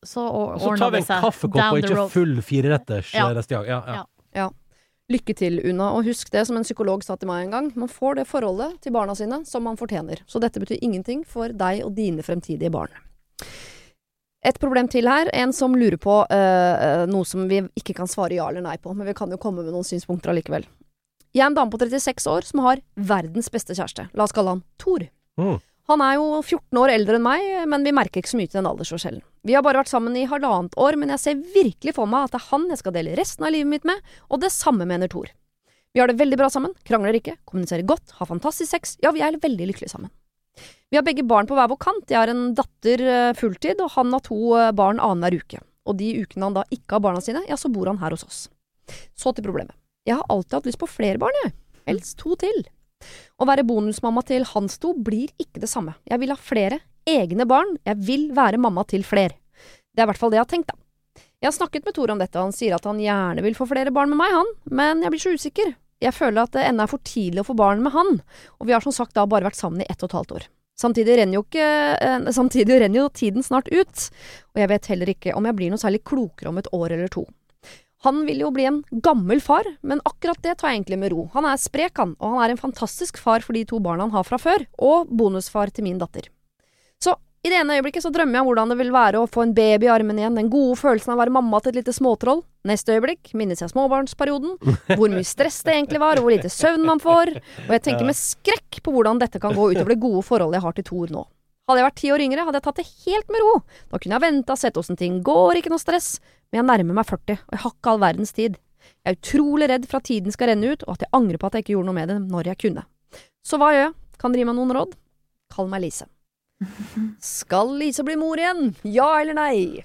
så Og så tar vi en kaffekopp og ikke full fireretters Ja. resten av. Ja, ja. Ja. Lykke til, Una. Og husk det som en psykolog sa til meg en gang. Man får det forholdet til barna sine som man fortjener. Så dette betyr ingenting for deg og dine fremtidige barn. Et problem til her. En som lurer på uh, noe som vi ikke kan svare ja eller nei på, men vi kan jo komme med noen synspunkter allikevel. Jeg er en dame på 36 år som har verdens beste kjæreste. La oss kalle han Thor. Mm. Han er jo 14 år eldre enn meg, men vi merker ikke så mye til den aldersforskjellen. Vi har bare vært sammen i halvannet år, men jeg ser virkelig for meg at det er han jeg skal dele resten av livet mitt med, og det samme mener Thor. Vi har det veldig bra sammen, krangler ikke, kommuniserer godt, har fantastisk sex, ja, vi er veldig lykkelige sammen. Vi har begge barn på hver vår kant, jeg har en datter eh, fulltid, og han har to eh, barn annenhver uke. Og de ukene han da ikke har barna sine, ja, så bor han her hos oss. Så til problemet. Jeg har alltid hatt lyst på flere barn, jeg. Helst to til. Å være bonusmamma til hans to blir ikke det samme. Jeg vil ha flere egne barn, jeg vil være mamma til flere. Det er i hvert fall det jeg har tenkt, da. Jeg har snakket med Tor om dette, og han sier at han gjerne vil få flere barn med meg, han, men jeg blir så usikker. Jeg føler at det ennå er for tidlig å få barn med han, og vi har som sagt da bare vært sammen i ett og et halvt år. Samtidig renner jo ikke eh, (laughs) Samtidig renner jo tiden snart ut, og jeg vet heller ikke om jeg blir noe særlig klokere om et år eller to. Han vil jo bli en gammel far, men akkurat det tar jeg egentlig med ro. Han er sprek, han, og han er en fantastisk far for de to barna han har fra før, og bonusfar til min datter. I det ene øyeblikket så drømmer jeg om hvordan det vil være å få en baby i armen igjen, den gode følelsen av å være mamma til et lite småtroll. Neste øyeblikk minnes jeg småbarnsperioden, hvor mye stress det egentlig var, og hvor lite søvn man får, og jeg tenker med skrekk på hvordan dette kan gå utover det gode forholdet jeg har til Thor nå. Hadde jeg vært ti år yngre, hadde jeg tatt det helt med ro. Da kunne jeg venta, sett åssen ting går, ikke noe stress. Men jeg nærmer meg 40, og jeg har ikke all verdens tid. Jeg er utrolig redd for at tiden skal renne ut, og at jeg angrer på at jeg ikke gjorde noe med det når jeg kunne. Så hva gjør jeg? Kan dere gi meg noen råd? Kall meg Lise. Skal Lise bli mor igjen? Ja eller nei?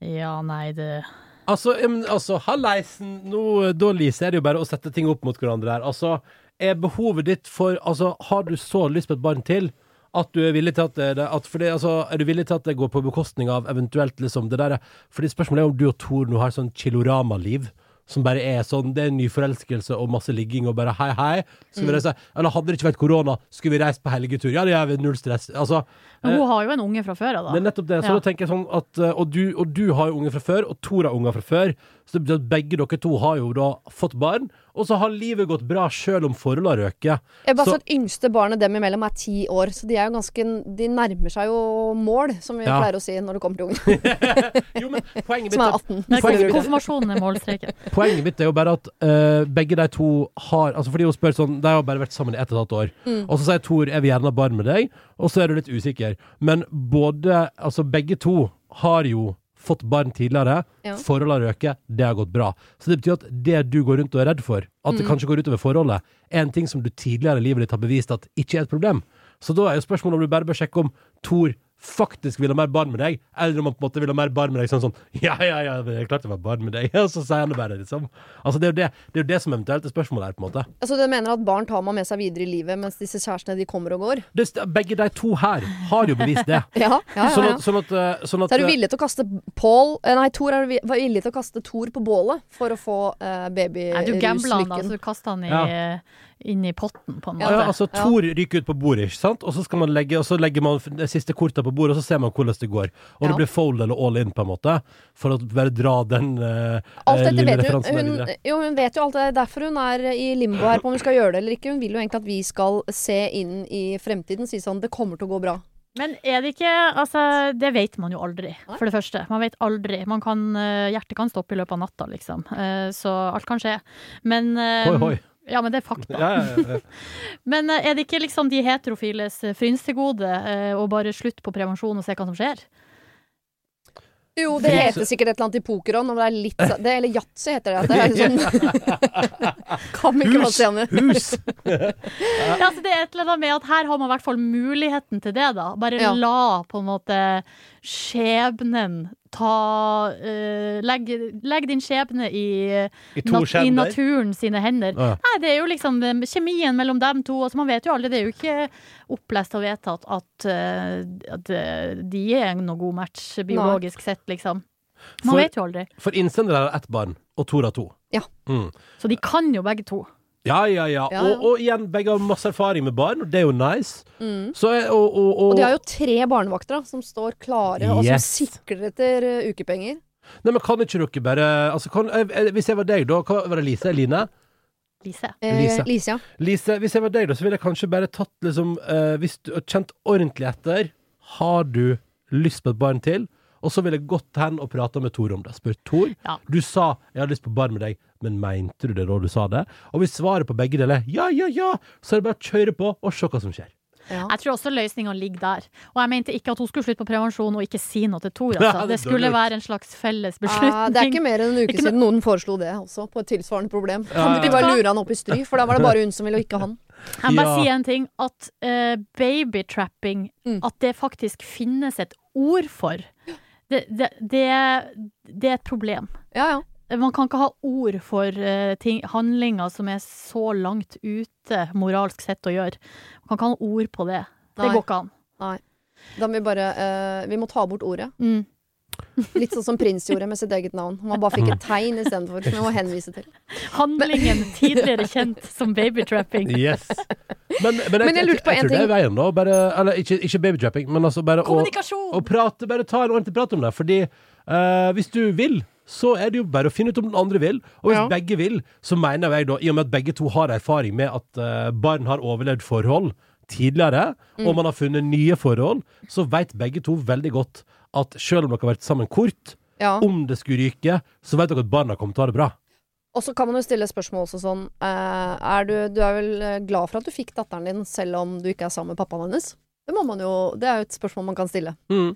Ja, nei, det Altså, men, altså halleisen nå, Da, Lise, er det jo bare å sette ting opp mot hverandre her. Altså, er behovet ditt for Altså, har du så lyst på et barn til At du er villig til at det, det- at fordi, altså, Er du villig til at det går på bekostning av eventuelt liksom det der Fordi spørsmålet er om du og Tor nå har sånn chilorama-liv. Som bare er sånn Det er ny forelskelse og masse ligging og bare hei, hei. Skal vi reise Eller hadde det ikke vært korona, skulle vi reist på helgetur? Ja, det gjør vi. Null stress. Altså, Men hun har jo en unge fra før av, det er nettopp det. Så Ja. da tenker jeg sånn at eh, og du, og du har jo unge fra før, og Tor har unger fra før. Så det betyr at begge dere to har jo da fått barn, og så har livet gått bra sjøl om forholdet har røket. Jeg bare Så- at Yngste barnet dem imellom er ti år, så de er jo ganske De nærmer seg jo mål, som vi Ja. pleier å si når det kommer til ungdom. (laughs) Jo, men poenget mitt, Som er er, 18. Nei, Poenget Konfirmasjonen er målstreken. (laughs) poenget mitt er jo bare at uh, begge de to har Altså fordi hun spør sånn De har bare vært sammen i ett og et halvt år. Mm. Og så sier Tor 'jeg vil gjerne ha barn med deg', og så er du litt usikker. Men både Altså begge to har jo fått barn tidligere. Ja. Forholdet har røket, det har gått bra. Så det betyr at det du går rundt og er redd for, at Mm. det kanskje går utover forholdet, er en ting som du tidligere i livet ditt har bevist at ikke er et problem. Så da er jo spørsmålet om du bare bør sjekke om Tor faktisk vil ha mer barn med deg, eller om han på en måte vil ha mer barn med deg sånn sånn Ja, ja, ja, det er klart det var barn med deg. (laughs) Og så sier han det bare, liksom. Altså, det er jo det, det, er jo det som eventuelt er spørsmålet her, på en måte. Altså, du mener at barn tar man med seg videre i livet, mens disse kjærestene de kommer og går? Det, begge de to her har jo bevist det. (laughs) Ja, ja, ja, Sånn at, sånn at, eh, sånn at Så er du villig til å kaste Paul eh, Nei, Thor er vi- villig til å kaste Thor på bålet for å få uh, Nei, du gambla han, da, så du kasta han i, Ja. Inn i potten, på en måte. ja, altså Thor Tor ryker ut på bordet, ikke sant? Og så, skal man legge, og så legger man de siste korta på bordet, og så ser man hvordan det går. Og Ja. det blir fold eller all in, på en måte. For å bare dra den dette lille referansen hun, der hun, videre. jo, hun vet jo alt det. Derfor hun er i limbo her på om hun skal gjøre det eller ikke. Hun vil jo egentlig at vi skal se inn i fremtiden. Si sånn Det kommer til å gå bra. Men er det ikke Altså, det vet man jo aldri, for det første. Man vet aldri. Man kan, eh, hjertet kan stoppe i løpet av natta, liksom. Eh, Så alt kan skje. Men Hoi, hoi. Ja, men det er fakta. Ja, ja, ja. (laughs) Men eh, er det ikke liksom de heterofiles eh, frynsegode eh, å bare slutte på prevensjon og se hva som skjer? Jo, det heter sikkert et eller annet i pokerånd. Når det er litt så- det, Eller yatzy heter det. At det er sånn (laughs) Kan ikke Hus! Hus! (laughs) Ja, altså det er et eller annet med at her har man i hvert fall muligheten til det, da. Bare Ja. la på en måte skjebnen ta uh, legg, legg din skjebne i, I nat i naturen sine hender. Ja. Nei, det er jo liksom eh, kjemien mellom dem to. Altså, man vet jo aldri, det er jo ikke opplest og vedtatt at, at eh, de er noe god match biologisk sett, liksom. Man For- vet jo aldri. For innsender har ett barn, og Tora to. Ja. Mm. Så de kan jo begge to. Ja, ja, ja. Ja. Og, og igjen, begge har masse erfaring med barn, og det er jo nice. Mm. Så, jeg- og, og, og, Og de har jo tre barnevakter da, som står klare, og som sikler etter uh, ukepenger. Nei, men kan ikke dere bare altså, kan, Hvis jeg var deg, da hva Var det Lise? Line? Lise. Eh, Lise. Lise, ja. Lise, hvis jeg var deg, da, så ville jeg kanskje bare tatt liksom eh, Hvis du har kjent ordentlig etter, har du lyst på et barn til? Og så ville jeg gått hen og prata med Tor om det. Spurt Tor. Ja. Du sa 'jeg har lyst på barn med deg', men mente du det da du sa det? Og hvis svaret på begge deler er ja, ja, ja, så er det bare å kjøre på og se hva som skjer. ja. Jeg tror også løsninga ligger der. Og jeg mente ikke at hun skulle slutte på prevensjon og ikke si noe til Tor. (laughs) Ja, Altså. det Det skulle dårlig være en slags felles beslutning. Ja, det er ikke mer enn en uke (laughs) siden noen foreslo det også, på et tilsvarende problem. Ja, ja. bare lure han opp i stry, for da var det bare hun som ville, og ikke han. Jeg må bare Ja. si en ting. At uh, babytrapping, Mm. at det faktisk finnes et ord for, det, det, det, det er et problem. Ja, ja. Man kan ikke ha ord for eh, ting, handlinger som er så langt ute moralsk sett å gjøre. Man kan ikke ha ord på det. Det går ikke an. Da må vi bare uh, Vi må ta bort ordet. Mm. Litt sånn som prins gjorde med sitt eget navn. Han bare fikk et tegn istedenfor, som jeg må henvise til. Handlingen tidligere kjent som babytrapping. Yes. Men, men, Men jeg lurte på jeg, en tror det ting. er veien, da. Bare, eller ikke, ikke babytrapping, men altså bare å, å prate, bare ta en ordentlig prat om det. Fordi uh, hvis du vil, så er det jo bare å finne ut om den andre vil. Og hvis Ja. begge vil, så mener jeg da, i og med at begge to har erfaring med at uh, barn har overlevd forhold tidligere, Mm. og man har funnet nye forhold, så vet begge to veldig godt at selv om dere har vært sammen kort, Ja. om det skulle ryke, så vet dere at barna kommer til å ha det bra. Og så kan man jo stille spørsmål også sånn eh, er du, du er vel eh, glad for at du fikk datteren din, selv om du ikke er sammen med pappaen hennes? Det må man jo Det er jo et spørsmål man kan stille. Mm.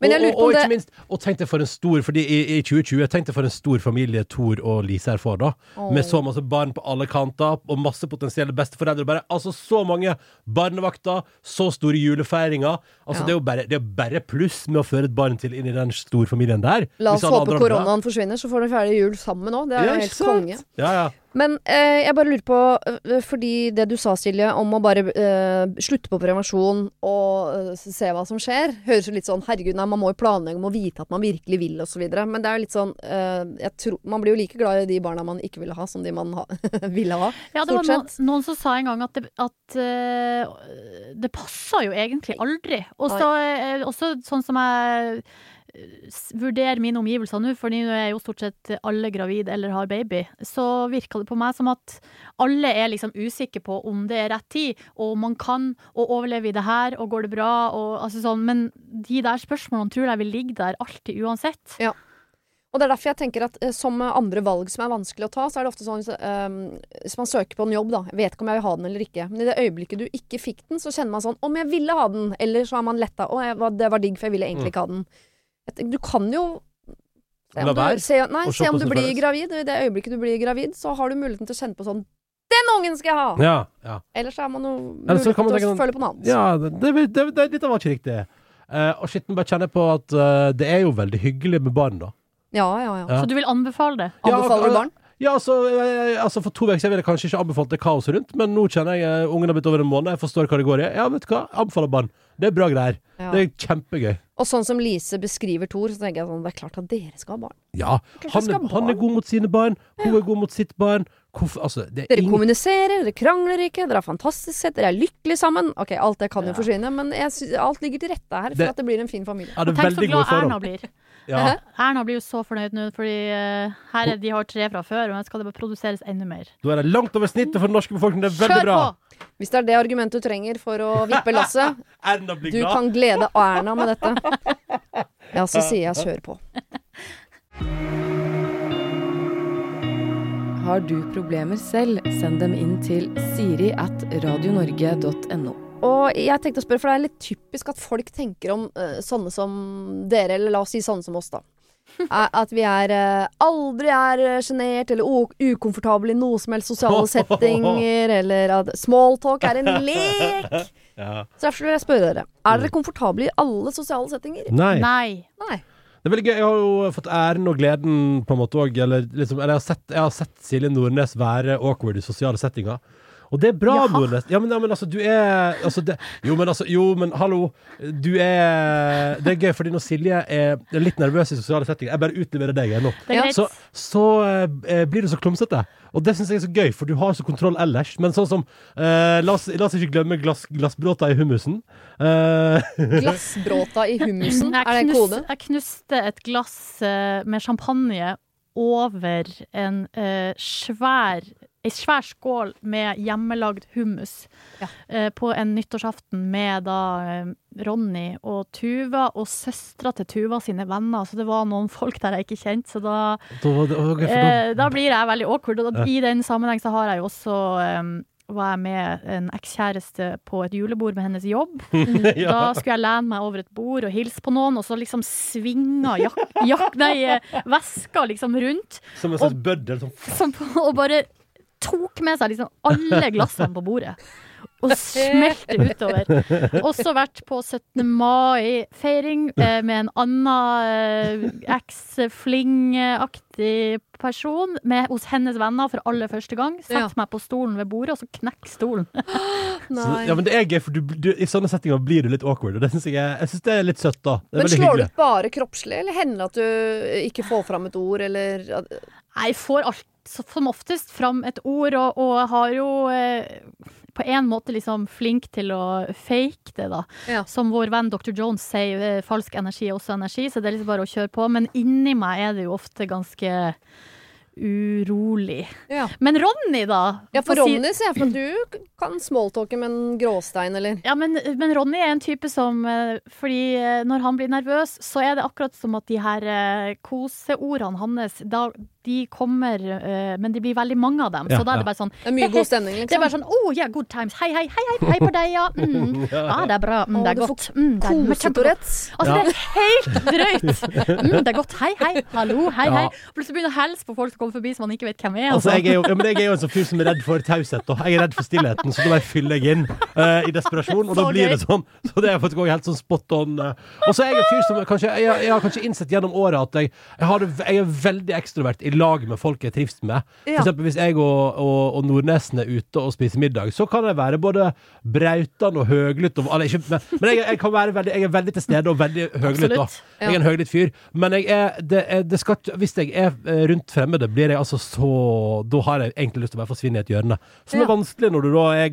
Men jeg og, lurer på og, og det- ikke minst, og tenk deg for en stor Fordi i, i 2020 Tenk deg for en stor familie Tor og Lise her får, da. Oh. Med så masse barn på alle kanter, og masse potensielle besteforeldre. Bare, altså Så mange barnevakter, så store julefeiringer. Altså Ja. Det er jo bare, det er bare pluss med å føre et barn til inn i den storfamilien der. La oss håpe koronaen forsvinner, så får de ferdig jul sammen òg. Det er jo helt konge. Ja, ja. Men eh, jeg bare lurer på, eh, fordi det du sa, Silje, om å bare eh, slutte på prevensjon og eh, se hva som skjer, høres jo litt sånn Herregud, nei, man må jo planlegge, man må vite at man virkelig vil, osv. Men det er jo litt sånn eh, jeg tror, Man blir jo like glad i de barna man ikke ville ha, som de man ha, (laughs) ville ha. Ja, det var noen, noen som sa en gang at det, at, uh, det passer jo egentlig aldri. Og så eh, også sånn som jeg vurderer mine omgivelser nå, fordi nå er jo stort sett alle gravid eller har baby, så virker det på meg som at alle er liksom usikre på om det er rett tid, og om man kan, og overlever i det her, og går det bra, og altså sånn. Men de der spørsmålene tror jeg vil ligge der alltid uansett. Og det er derfor jeg tenker at eh, som andre valg som er vanskelig å ta, så er det ofte sånn eh, Hvis man søker på en jobb, da. Jeg vet ikke om jeg vil ha den eller ikke. Men i det øyeblikket du ikke fikk den, så kjenner man sånn Om jeg ville ha den! Eller så er man letta. Å, jeg, var- det var digg, for jeg ville egentlig ikke ha den. Du kan jo se La om være du, se, nei, se om du blir føles. gravid. I det øyeblikket du blir gravid, så har du muligheten til å kjenne på sånn Den ungen skal jeg ha! Ja, ja. Ellers så er man jo mulig til å sånn, føle på noe annet. ja det, det, det, det, dette var ikke riktig. Uh, og skitten bare kjenner på at uh, det er jo veldig hyggelig med barn, da. Ja, ja, ja. Ja. Så du vil anbefale det? Ja, Anbefaler og- du barn? Ja, altså, eh, altså For to uker siden ville jeg kanskje ikke anbefalt det kaoset rundt, men nå kjenner jeg uh, ungen har blitt over en måned, jeg forstår hva det går i. Ja, vet du hva, anbefaler barn. Det er bra greier. Ja. Det er kjempegøy. Og sånn som Lise beskriver Thor, så tenker jeg sånn Det er klart at dere skal ha barn. Ja, han er, han er god mot sine barn, hun er god mot sitt barn. Hvorfor, altså, det er Dere ingen kommuniserer, dere krangler ikke, dere har fantastisk sett, dere er lykkelige sammen. Ok, alt det kan jo Ja. forsvinne, men jeg sy alt ligger til rette her for Det- at det blir en fin familie. Ja, det er Tenk så glad Erna blir. Ja. Erna blir jo så fornøyd nå, fordi uh, her er de har tre fra før, og nå skal det bare produseres enda mer. Da er det langt over snittet for den norske befolkningen. Det er veldig Kjør bra. Hvis det er det argumentet du trenger for å vippe lasset, (laughs) Erna blir du kan glede Erna med dette. Ja, så sier jeg kjør på. Har du problemer selv, send dem inn til siri at radionorge.no. Og jeg tenkte å spørre, for det er litt typisk at folk tenker om uh, sånne som dere, eller la oss si sånne som oss, da. At vi er eh, aldri er eh, sjenert eller ukomfortable i noe som helst sosiale (laughs) settinger, eller at smalltalk er en lek. Ja. Så derfor vil jeg spørre dere, er dere komfortable i alle sosiale settinger? Nei. Nei. Nei. Det er veldig gøy. Jeg har jo fått æren og gleden på en måte òg. Eller, liksom, eller jeg, har sett, jeg har sett Silje Nordnes være awkward i sosiale settinger. Og det er bra. Nordnes. Ja, men, ja, men altså, du er altså, det, Jo, men altså, jo, men hallo. Du er Det er gøy, fordi når Silje er litt nervøs i sosiale settinger Jeg bare utleverer deg nå. Så, så eh, blir du så klumsete. Og det syns jeg er så gøy, for du har så kontroll ellers. Men sånn som eh, la, oss, la oss ikke glemme glass, glassbråta i hummusen. Eh, (laughs) Glassbråta i hummusen, er det en kode? jeg knuste et glass eh, med champagne over en eh, svær Ei svær skål med hjemmelagd hummus Ja. eh, på en nyttårsaften med da eh, Ronny og Tuva og søstera til Tuva sine venner. Så det var noen folk der jeg ikke kjente, så da da, var det- ok, for da, Eh, da blir jeg veldig awkward. Og da, Ja. i den sammenheng så har jeg jo også eh, var jeg med en ekskjæreste på et julebord med hennes jobb. (laughs) Da skulle jeg lene meg over et bord og hilse på noen, og så liksom svinga jak jak nei, eh, veska liksom rundt. Som en slags bøddel. Og bare tok med seg liksom alle glassene på bordet. Og smelte utover. Også vært på 17. mai-feiring eh, med en annen eh, eks-fling-aktig person med, hos hennes venner for aller første gang. Sett Ja. meg på stolen ved bordet, og så knekk stolen. (gasps) Så, ja, men det er gøy, for du, du, i sånne settinger blir du litt awkward. Og det synes jeg, jeg synes det er litt søtt, da. Men slår du hyggelig. ut bare kroppslig, eller hender det at du ikke får fram et ord, eller Jeg får alt, som oftest fram et ord, og, og har jo eh, på en måte liksom flink til å fake det, da. Ja. Som vår venn Dr. Jones sier, eh, falsk energi er også energi, så det er liksom bare å kjøre på. Men inni meg er det jo ofte ganske urolig. Ja. Men Ronny, da? Ja, for Ronny ser jeg for at du kan smalltalke med en gråstein, eller Ja, men, men Ronny er en type som eh, Fordi eh, når han blir nervøs, så er det akkurat som at de her koseordene hans da, De kommer, eh, men det blir veldig mange av dem. Ja, så da er ja. det bare sånn Det er mye god stemning, (laughs) Det er liksom. bare sånn oh, yeah, good times. Hei, hei, hei, hei, hei på deg, ja. Mm. (laughs) Ja, det er bra. Mm, det er godt. Mm, det er kjempegodt. Altså, det er helt drøyt! (laughs) Mm, det er godt. Hei, hei. Hallo, hei, Ja. hei. Plutselig begynner å hilse på folk som kommer forbi som man ikke vet hvem er. Altså, Altså. jeg, er jo, ja, men jeg er jo en sånn fyr som er redd for taushet. da. Jeg er redd for stillheten, så da bare fyller jeg inn uh, i desperasjon. Og da blir gøy. det sånn. Så det er faktisk også helt sånn spot on. eh. Og så er jeg en fyr som kanskje Jeg, jeg har kanskje innsett gjennom året at jeg, jeg, har jeg er veldig ekstrovert i lag med folk jeg trives med. For Ja. eksempel hvis jeg og, og, og Nordnesen er ute og spiser middag, så kan jeg være både brautende og høglytt. og- Eller, ikke, men men jeg, jeg, kan være veldig, jeg er veldig til stede og veldig høglytt. Ja. Jeg er en høglytt fyr. Men er, det, det skal, hvis jeg er eh, rundt fremmede, blir jeg altså så Da har jeg egentlig lyst til å bare forsvinne i et hjørne. Som Ja. er vanskelig når du da er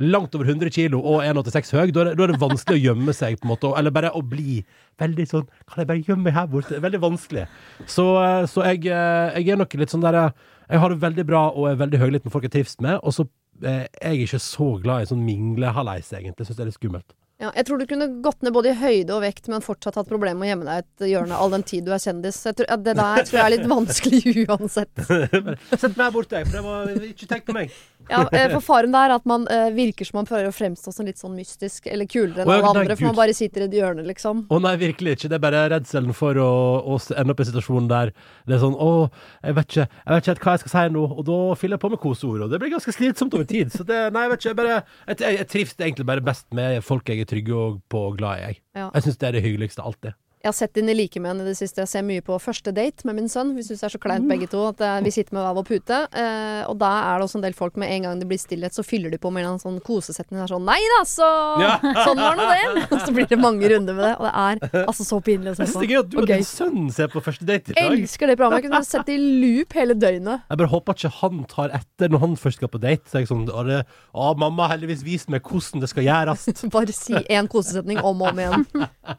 langt over 100 kilo og 1,86 høy. Da er, det, da er det vanskelig å gjemme seg, på en måte. Eller bare å bli veldig sånn Kan jeg bare gjemme meg her borte? Veldig vanskelig. Så, eh, så jeg, eh, jeg er nok litt sånn der eh, Jeg har det veldig bra og er veldig høylytt med folk jeg trives med, og så jeg er ikke så glad i sånn minglehaleis, egentlig. Syns det er litt skummelt. Ja, jeg tror du kunne gått ned både i høyde og vekt, men fortsatt hatt problemer med å gjemme deg et hjørne all den tid du er kjendis. Tror, ja, det der tror jeg er litt vanskelig (laughs) uansett. (laughs) Sett meg her borte, jeg, for jeg må ikke tenke på meg. Ja, eh, for faren der er at man uh, virker som man prøver å fremstå som litt sånn mystisk eller kulere enn oh, ja, alle nei, andre, for Gud. man bare sitter i et hjørne, liksom. Å nei, virkelig ikke. Det er bare redselen for å, å ende opp i situasjonen der det er sånn Å, jeg vet ikke, jeg vet ikke hva jeg skal si nå. Og da fyller jeg på med koseord, og det blir ganske slitsomt over tid. Så det, nei, jeg vet ikke. Jeg, bare, jeg, jeg, jeg trives egentlig bare best med folk jeg er trygge og på og glad i. Jeg, Ja. jeg syns det er det hyggeligste alltid. Jeg har sett dine likemenn i det siste. Jeg ser mye på første date med min sønn. Vi syns det er så kleint begge to at eh, vi sitter med hver vår pute. Eh, og da er det også en del folk med en gang det blir stillhet, så fyller de på med en sånn kosesetning. Er sånn Nei da, så Ja. (laughs) Sånn var nå det. Og så blir det mange runder med det. Og det er altså så pinlig å se på. det er gøy at du Og og din sønn ser på første date i dag. Elsker det programmet. Jeg kunne sett det i loop hele døgnet. Jeg bare håper ikke han tar etter når han først skal på date. Så jeg sånn, å, det, å, mamma har heldigvis vist meg hvordan det skal gjøres. (laughs) Bare si én kosesetning om og om igjen.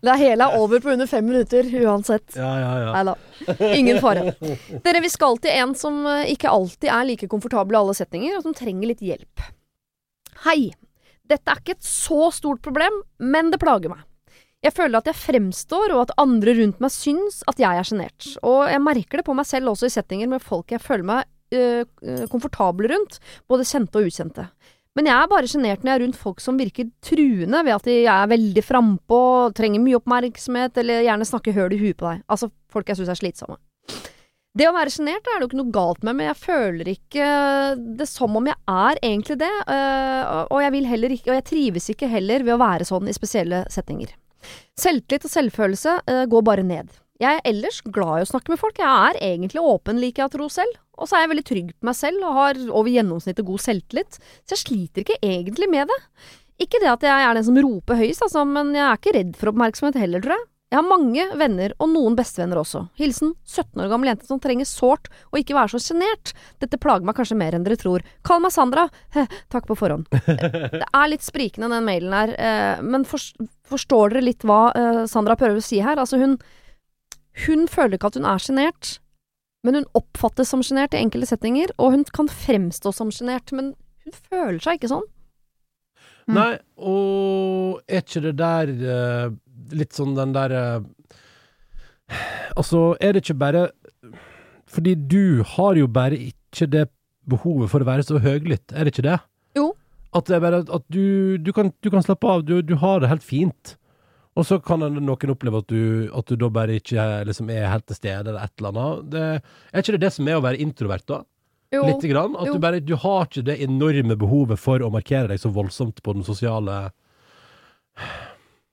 Det hele er over på under fem minutter uansett. Ja, ja, ja. Nei da. Ingen fare. Dere, vi skal til en som eh, ikke alltid er like komfortabel i alle setninger, og som trenger litt hjelp. Hei. Dette er ikke et så stort problem, men det plager meg. Jeg føler at jeg fremstår, og at andre rundt meg syns at jeg er sjenert. Og jeg merker det på meg selv også i settinger med folk jeg føler meg øh, komfortabel rundt, både kjente og ukjente. Men jeg er bare sjenert når jeg er rundt folk som virker truende ved at de er veldig frampå, trenger mye oppmerksomhet, eller gjerne snakker høl i huet på deg. Altså folk jeg syns er slitsomme. Det å være sjenert er det jo ikke noe galt med, men jeg føler ikke det som om jeg er egentlig det. øh, Og jeg vil ikke, og jeg trives ikke heller ved å være sånn i spesielle settinger. Selvtillit og selvfølelse øh, går bare ned. Jeg er ellers glad i å snakke med folk. Jeg er egentlig åpen, liker jeg å tro selv. Og så er jeg veldig trygg på meg selv og har over gjennomsnittet god selvtillit. Så jeg sliter ikke egentlig med det. Ikke det at jeg er den som roper høyest, altså, men jeg er ikke redd for oppmerksomhet heller, tror jeg. Jeg har mange venner, og noen bestevenner også. Hilsen 17 år gammel jente som trenger sårt å ikke være så sjenert. Dette plager meg kanskje mer enn dere tror. Kall meg Sandra. Heh, (laughs) takk på forhånd. (laughs) Det er litt sprikende, den mailen her, eh, men forstår dere litt hva eh, Sandra prøver å si her? Altså, hun, hun føler ikke at hun er sjenert, men hun oppfattes som sjenert i enkelte setninger, og hun kan fremstå som sjenert, men hun føler seg ikke sånn. Mm. Nei, og er ikke det der eh, litt sånn den der eh, Altså, er det ikke bare Fordi du har jo bare ikke det behovet for å være så høglytt, er det ikke det? Jo. At det er bare at du, du, kan, du kan slappe av, du, du har det helt fint. Og så kan noen oppleve at du, at du da bare ikke liksom er helt til stede, eller et eller annet. Det, er ikke det det som er å være introvert, da? Jo. Litt grann? At du bare Du har ikke det enorme behovet for å markere deg så voldsomt på den sosiale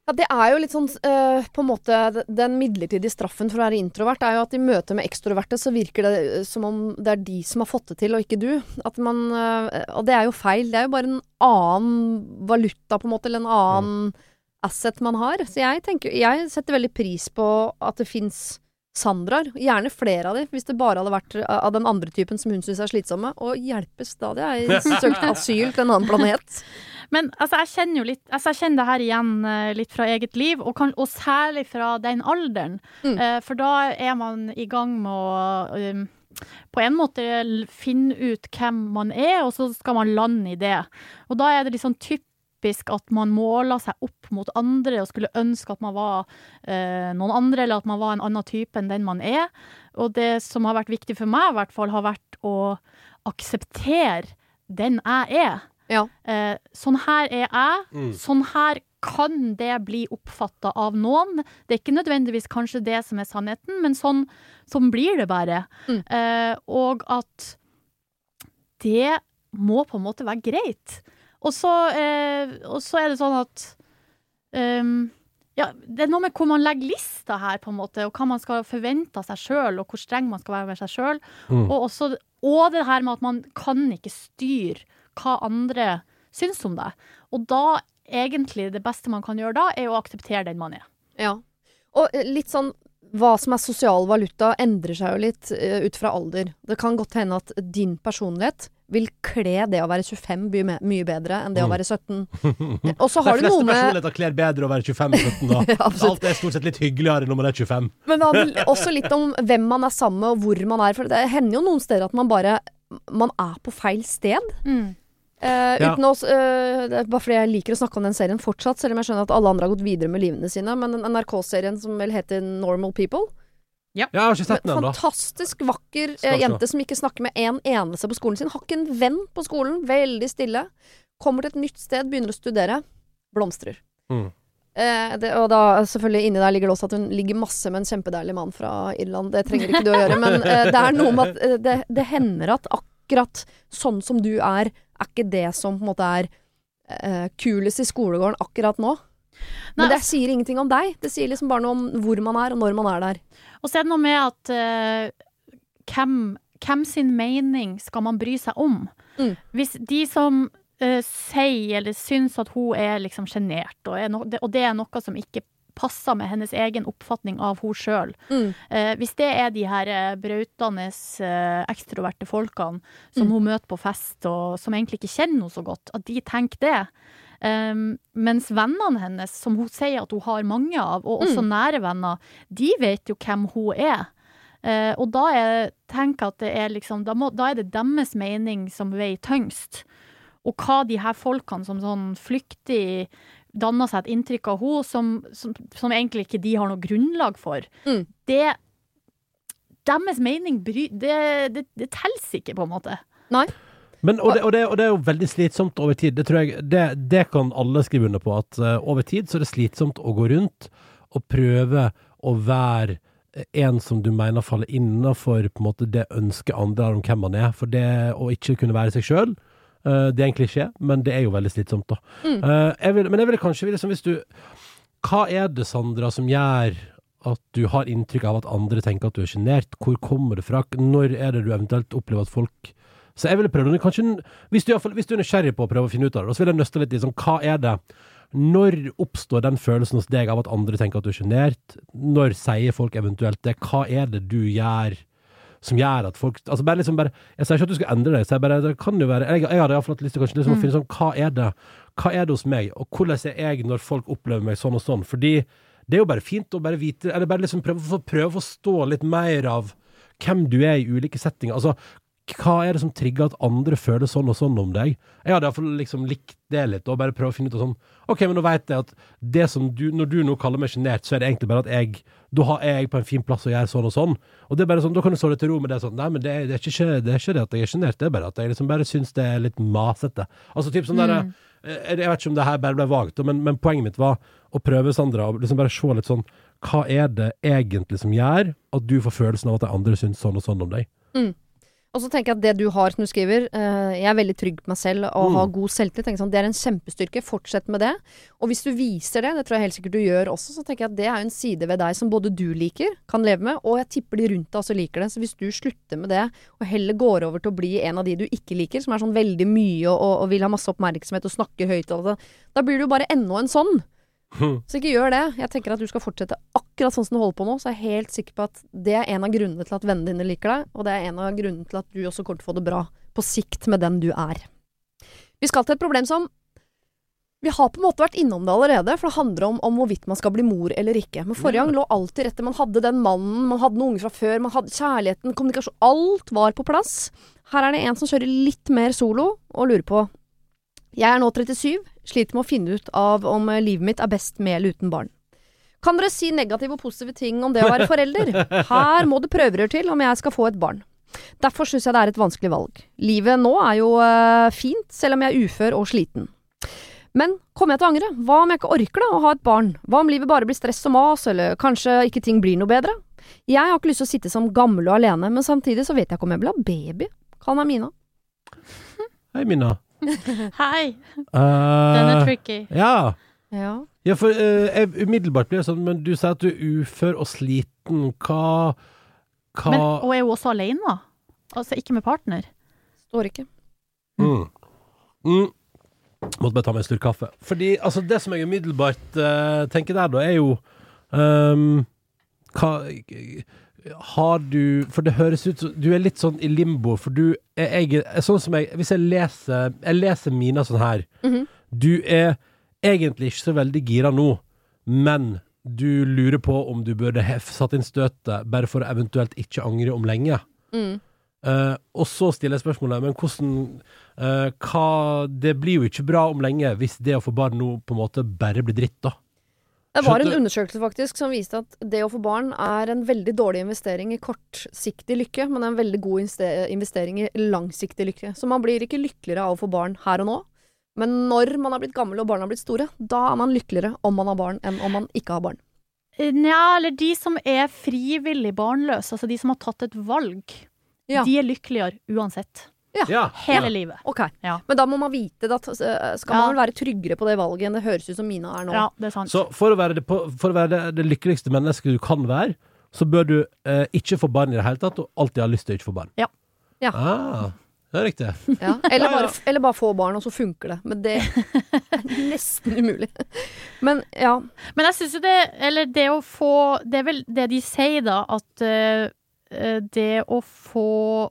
Ja, det er jo litt sånn øh, På en måte Den midlertidige straffen for å være introvert er jo at i møte med ekstroverte så virker det eh, som om det er de som har fått det til, og ikke du. At man øh, Og det er jo feil. Det er jo bare en annen valuta, på en måte, eller en annen asset man har. Så jeg tenker Jeg setter veldig pris på at det fins Sandraer. Gjerne flere av dem, hvis det bare hadde vært av den andre typen som hun syns er slitsomme. Og hjelpes da, Jeg har (laughs) søkt asyl til en annen planet. Men altså, jeg kjenner jo litt Altså, jeg kjenner det her igjen eh, litt fra eget liv, og, kan, og særlig fra den alderen. Mm. Eh, for da er man i gang med å um, på en måte finne ut hvem man er, og så skal man lande i det. Og da er det litt sånn typisk at man måler seg opp mot andre og skulle ønske at man var eh, noen andre, eller at man var en annen type enn den man er. Og det som har vært viktig for meg, i hvert fall, har vært å akseptere den jeg er. Ja. Eh, sånn her er jeg. Mm. Sånn her kan det bli oppfatta av noen. Det er ikke nødvendigvis kanskje det som er sannheten, men sånn, sånn blir det bare. Mm. Eh, og at det må på en måte være greit. Og så, eh, og så er det sånn at um, ja, det er noe med hvor man legger lista her, på en måte, og hva man skal forvente av seg sjøl, og hvor streng man skal være med seg sjøl. Mm. Og, også- og det her med at man kan ikke styre hva andre syns om deg. Og da, egentlig, det beste man kan gjøre da, er å akseptere den man er. Ja. Og eh, litt sånn hva som er sosial valuta, endrer seg jo litt uh, ut fra alder. Det kan godt hende at din personlighet vil kle det å være 25 mye, mye bedre enn det å Mm. være 17. (laughs) Og så De har du noe med personligheter kler bedre å være 25 enn 17 da. (laughs) Ja. Alt er stort sett litt hyggeligere når man er 25. Men da, også litt om hvem man er sammen med, og hvor man er. For det hender jo noen steder at man bare Man er på feil sted. Eh, Ja. uten å, eh, det er bare fordi jeg liker å snakke om den serien fortsatt, selv om jeg skjønner at alle andre har gått videre med livene sine. Men den NRK-serien som vel heter Normal People Jeg har ikke sett den ennå. Fantastisk vakker eh, jente som ikke snakker med en eneste på skolen sin. Har ikke en venn på skolen. Veldig stille. Kommer til et nytt sted, begynner å studere. Blomstrer. Mm. Eh, det, og da selvfølgelig inni der ligger det også at hun ligger masse med en kjempedeilig mann fra Irland. Det trenger ikke du å gjøre, men eh, det er noe med at eh, det, det hender at akkurat sånn som du er, er ikke det som på en måte er eh, kulest i skolegården akkurat nå. Men Nei, det sier ingenting om deg. Det sier liksom bare noe om hvor man er, og når man er der. Og så er det noe med at eh, hvem, hvem sin mening skal man bry seg om? Mm. Hvis de som eh, sier eller syns at hun er liksom sjenert, og, no det- og det er noe som ikke passer med hennes egen oppfatning av henne sjøl. Mm. Eh, hvis det er de her eh, brautende, eh, ekstroverte folkene som Mm. hun møter på fest, og som egentlig ikke kjenner henne så godt, at de tenker det. Um, mens vennene hennes, som hun sier at hun har mange av, og også Mm. nære venner, de vet jo hvem hun er. Uh, og da er, tenker at det er liksom, da, må, da er det deres mening som veier tyngst. Og hva de her folkene som sånn flyktig danner seg et inntrykk av henne, som, som, som egentlig ikke de har noe grunnlag for, Mm. det Deres mening bry, det, det, det telles ikke, på en måte. Men, og, det, og, det, og det er jo veldig slitsomt over tid. Det tror jeg Det, det kan alle skrive under på. At eh, over tid så er det slitsomt å gå rundt og prøve å være en som du mener faller innafor på en måte det ønsket andre har om hvem man er. For det å ikke kunne være seg sjøl, det er en klisjé, men det er jo veldig slitsomt, da. Mm. Eh, jeg vil, men jeg ville kanskje liksom, hvis du Hva er det, Sandra, som gjør at du har inntrykk av at andre tenker at du er sjenert? Hvor kommer det fra? Når er det du eventuelt opplever at folk så jeg ville prøve kanskje, hvis du, hvis du er nysgjerrig på å prøve å finne ut av det, så vil jeg nøste litt i sånn, hva er det Når oppstår den følelsen hos deg av at andre tenker at du er sjenert? Når sier folk eventuelt det? Hva er det du gjør som gjør at folk Altså bare liksom bare Jeg sier ikke at du skal endre deg, jeg bare Det kan jo være Jeg, jeg hadde iallfall hatt lyst til kanskje liksom å finne sånn Hva er det Hva er det hos meg, og hvordan er jeg når folk opplever meg sånn og sånn? Fordi det er jo bare fint å bare vite Eller bare liksom prøve, prøve å forstå litt mer av hvem du er i ulike settinger. Altså, hva er det som trigger at andre føler sånn og sånn om deg? Jeg hadde iallfall liksom likt det litt, og bare prøve å finne ut av sånn OK, men nå veit jeg at det som du Når du nå kaller meg sjenert, så er det egentlig bare at jeg Da er jeg på en fin plass og gjør sånn og sånn. Og det er bare sånn, Da kan du slå deg til ro med det sånn Nei, men det er, det er, ikke, det er ikke det at jeg er sjenert, det er bare at jeg liksom bare syns det er litt masete. Altså typ sånn derre jeg, jeg vet ikke om det her bare ble vagt, men, men poenget mitt var å prøve, Sandra, å liksom bare se litt sånn Hva er det egentlig som gjør at du får følelsen av at de andre syns sånn og sånn om deg? Og så tenker jeg at det du har som du skriver, eh, jeg er veldig trygg på meg selv og Mm. har god selvtillit. Sånn, det er en kjempestyrke. Fortsett med det. Og hvis du viser det, det tror jeg helt sikkert du gjør også, så tenker jeg at det er en side ved deg som både du liker, kan leve med, og jeg tipper de rundt deg også liker det. Så hvis du slutter med det, og heller går over til å bli en av de du ikke liker, som er sånn veldig mye og, og, og vil ha masse oppmerksomhet og snakker høyt og alt det, da blir du jo bare enda en sånn. (laughs) Så ikke gjør det. Jeg tenker at du skal fortsette akkurat sånn som du holder på nå, så er jeg helt sikker på at det er en av grunnene til at vennene dine liker deg, og det er en av grunnene til at du også kommer til å få det bra på sikt med den du er. Vi skal til et problem som vi har på en måte vært innom det allerede, for det handler om, om hvorvidt man skal bli mor eller ikke. Men forrige gang lå alltid rett til man hadde den mannen, man hadde noen unger fra før, man hadde kjærligheten, kommunikasjon Alt var på plass. Her er det en som kjører litt mer solo, og lurer på Jeg er nå 37, sliter med å finne ut av om eh, livet mitt er best med eller uten barn. Kan dere si negative og positive ting om det å være forelder? (laughs) Her må det prøverør til om jeg skal få et barn. Derfor syns jeg det er et vanskelig valg. Livet nå er jo eh, fint, selv om jeg er ufør og sliten. Men kommer jeg til å angre? Hva om jeg ikke orker da å ha et barn? Hva om livet bare blir stress og mas, eller kanskje ikke ting blir noe bedre? Jeg har ikke lyst til å sitte som gammel og alene, men samtidig så vet jeg ikke om jeg vil ha baby. Kall meg Mina. Hei, Minna. (laughs) Hei, Uh, den er tricky. Ja. Ja. Ja, for uh, jeg, umiddelbart blir det sånn, men du sier at du er ufør og sliten. Hva, hva Men, og er hun også alene? da? Altså ikke med partner? Står ikke. mm. Mm. Måtte bare ta meg en slurk kaffe. Fordi altså, det som jeg umiddelbart uh, tenker der, da, er jo um, Hva Har du For det høres ut som Du er litt sånn i limbo, for du er egen Sånn som jeg Hvis jeg leser Jeg leser Mina sånn her. Mhm. Du er egentlig ikke så veldig gira nå, men du lurer på om du burde ha satt inn støtet, bare for å eventuelt ikke angre om lenge. Mm. Uh, og så stiller jeg spørsmålet, men hvordan uh, hva, Det blir jo ikke bra om lenge hvis det å få barn nå på en måte bare blir dritt, da. Det var en undersøkelse faktisk som viste at det å få barn er en veldig dårlig investering i kortsiktig lykke, men en veldig god investering i langsiktig lykke. Så man blir ikke lykkeligere av å få barn her og nå. Men når man har blitt gammel og barna har blitt store, da er man lykkeligere om man har barn enn om man ikke har barn. Nja, eller de som er frivillig barnløse, altså de som har tatt et valg. Ja. De er lykkeligere uansett. Ja. Hele livet. Ok, Ja. Men da må man vite at eh, skal man Ja. vel være tryggere på det valget enn det høres ut som Mina er nå. Ja, det er sant. Så for å være det, for å være det, det lykkeligste mennesket du kan være, så bør du eh, ikke få barn i det hele tatt, og alltid ha lyst til å ikke få barn. Ja. Ja. Ah, det er riktig. Ja, eller, bare, eller bare få barn, og så funker det. Men det er nesten umulig. Men ja. Men jeg syns jo det Eller det å få Det er vel det de sier, da, at eh, det å få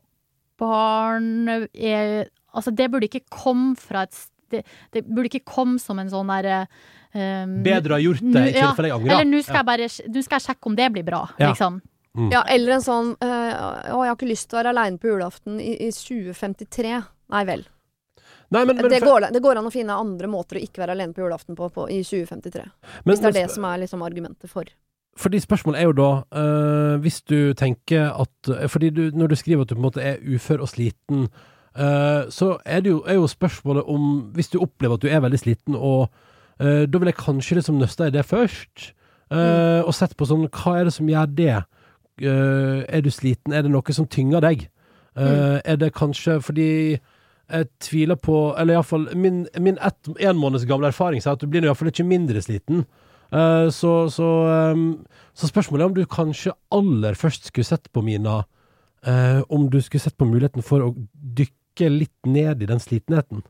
barn er Altså, det burde ikke komme fra et det, det burde ikke komme som en sånn derre um, Bedre å ha gjort det i tilfelle jeg angrer. Eller nå skal, Ja. jeg bare Nå skal jeg sjekke om det blir bra, Ja. liksom. Ja, eller en sånn øh, Å, jeg har ikke lyst til å være aleine på julaften i, i 2053. Nei vel. Nei, men, men, det, går, det går an å finne andre måter å ikke være alene på julaften på, på i 2053. men- Hvis det er det som er liksom argumentet for. Fordi spørsmålet er jo da eh, Hvis du tenker at eh, Fordi du, når du skriver at du på en måte er ufør og sliten, eh, så er det jo, er jo spørsmålet om Hvis du opplever at du er veldig sliten, og eh, da vil jeg kanskje liksom nøste i det først, mm. og sett på sånn Hva er det som gjør det? Er du sliten? Er det noe som tynger deg? Mm. Er det kanskje fordi jeg tviler på Eller iallfall min, min ett, en måneds gamle erfaring sier at du blir iallfall ikke mindre sliten. Eh, så, så, um, så spørsmålet er om du kanskje aller først skulle sett på Mina uh, Om du skulle sett på muligheten for å dykke litt ned i den slitenheten.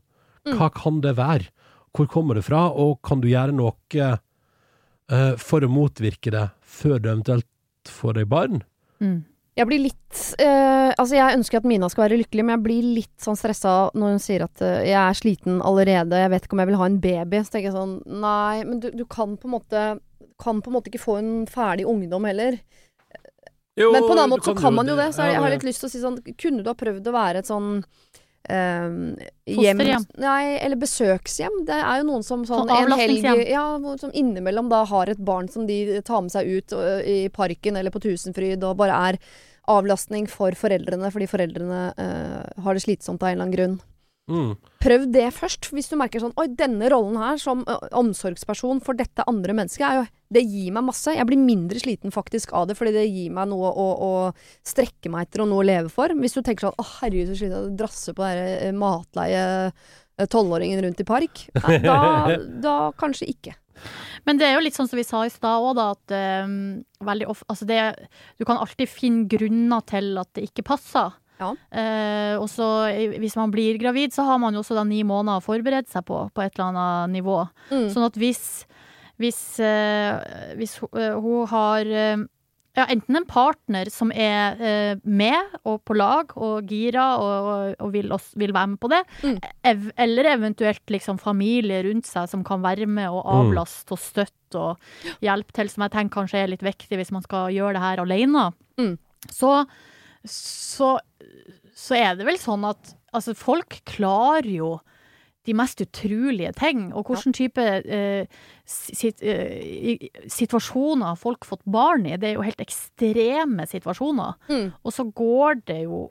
Mm. Hva kan det være? Hvor kommer det fra? Og kan du gjøre noe uh, for å motvirke det før du eventuelt får deg barn? Mm. Jeg blir litt øh, Altså, jeg ønsker at Mina skal være lykkelig, men jeg blir litt sånn stressa når hun sier at øh, jeg er sliten allerede, jeg vet ikke om jeg vil ha en baby. Så tenker jeg sånn Nei, men du, du kan på måte Kan på en måte ikke få en ferdig ungdom heller. Jo, Men på en annen måte så kan man jo det. Så jeg, jeg har litt lyst til å si sånn Kunne du ha prøvd å være et sånn hjem Fosterhjem. Nei, eller besøkshjem. Det er jo noen som sånn Sånn en helg avlastningshjem. Ja, som innimellom da har et barn som de tar med seg ut og, i parken eller på Tusenfryd, og bare er avlastning for foreldrene fordi foreldrene uh, har det slitsomt av en eller annen grunn. Mm. Prøv det først, hvis du merker sånn Oi, denne rollen her som uh, omsorgsperson for dette andre mennesket, er jo Det gir meg masse. Jeg blir mindre sliten faktisk av det, fordi det gir meg noe å, å strekke meg etter og noe å leve for. Hvis du tenker sånn Å, herregud, så sliten jeg er drasse på det matleie tolvåringen rundt i park. Nei, (laughs) da, da kanskje ikke. Men det er jo litt sånn som vi sa i stad òg, da, at um, veldig of, altså det, du kan alltid finne grunner til at det ikke passer. Ja. Uh, og så eh, hvis man blir gravid, så har man jo også da ni måneder å forberede seg på, på et eller annet nivå. Mm. Sånn at hvis, hvis, eh, hvis eh, hun har eh, ja, enten en partner som er eh, med og på lag og gira og, og, og vil, også, vil være med på det, Mm. ev eller eventuelt liksom familie rundt seg som kan være med og Mm. avlaste og støtte og hjelpe til, som jeg tenker kanskje er litt viktig hvis man skal gjøre det her alene, Mm. så, så, så er det vel sånn at altså, folk klarer jo de mest utrolige ting. Og hvilken type eh, sit, eh, situasjoner har folk fått barn i? Det er jo helt ekstreme situasjoner. Mm. Og så går det jo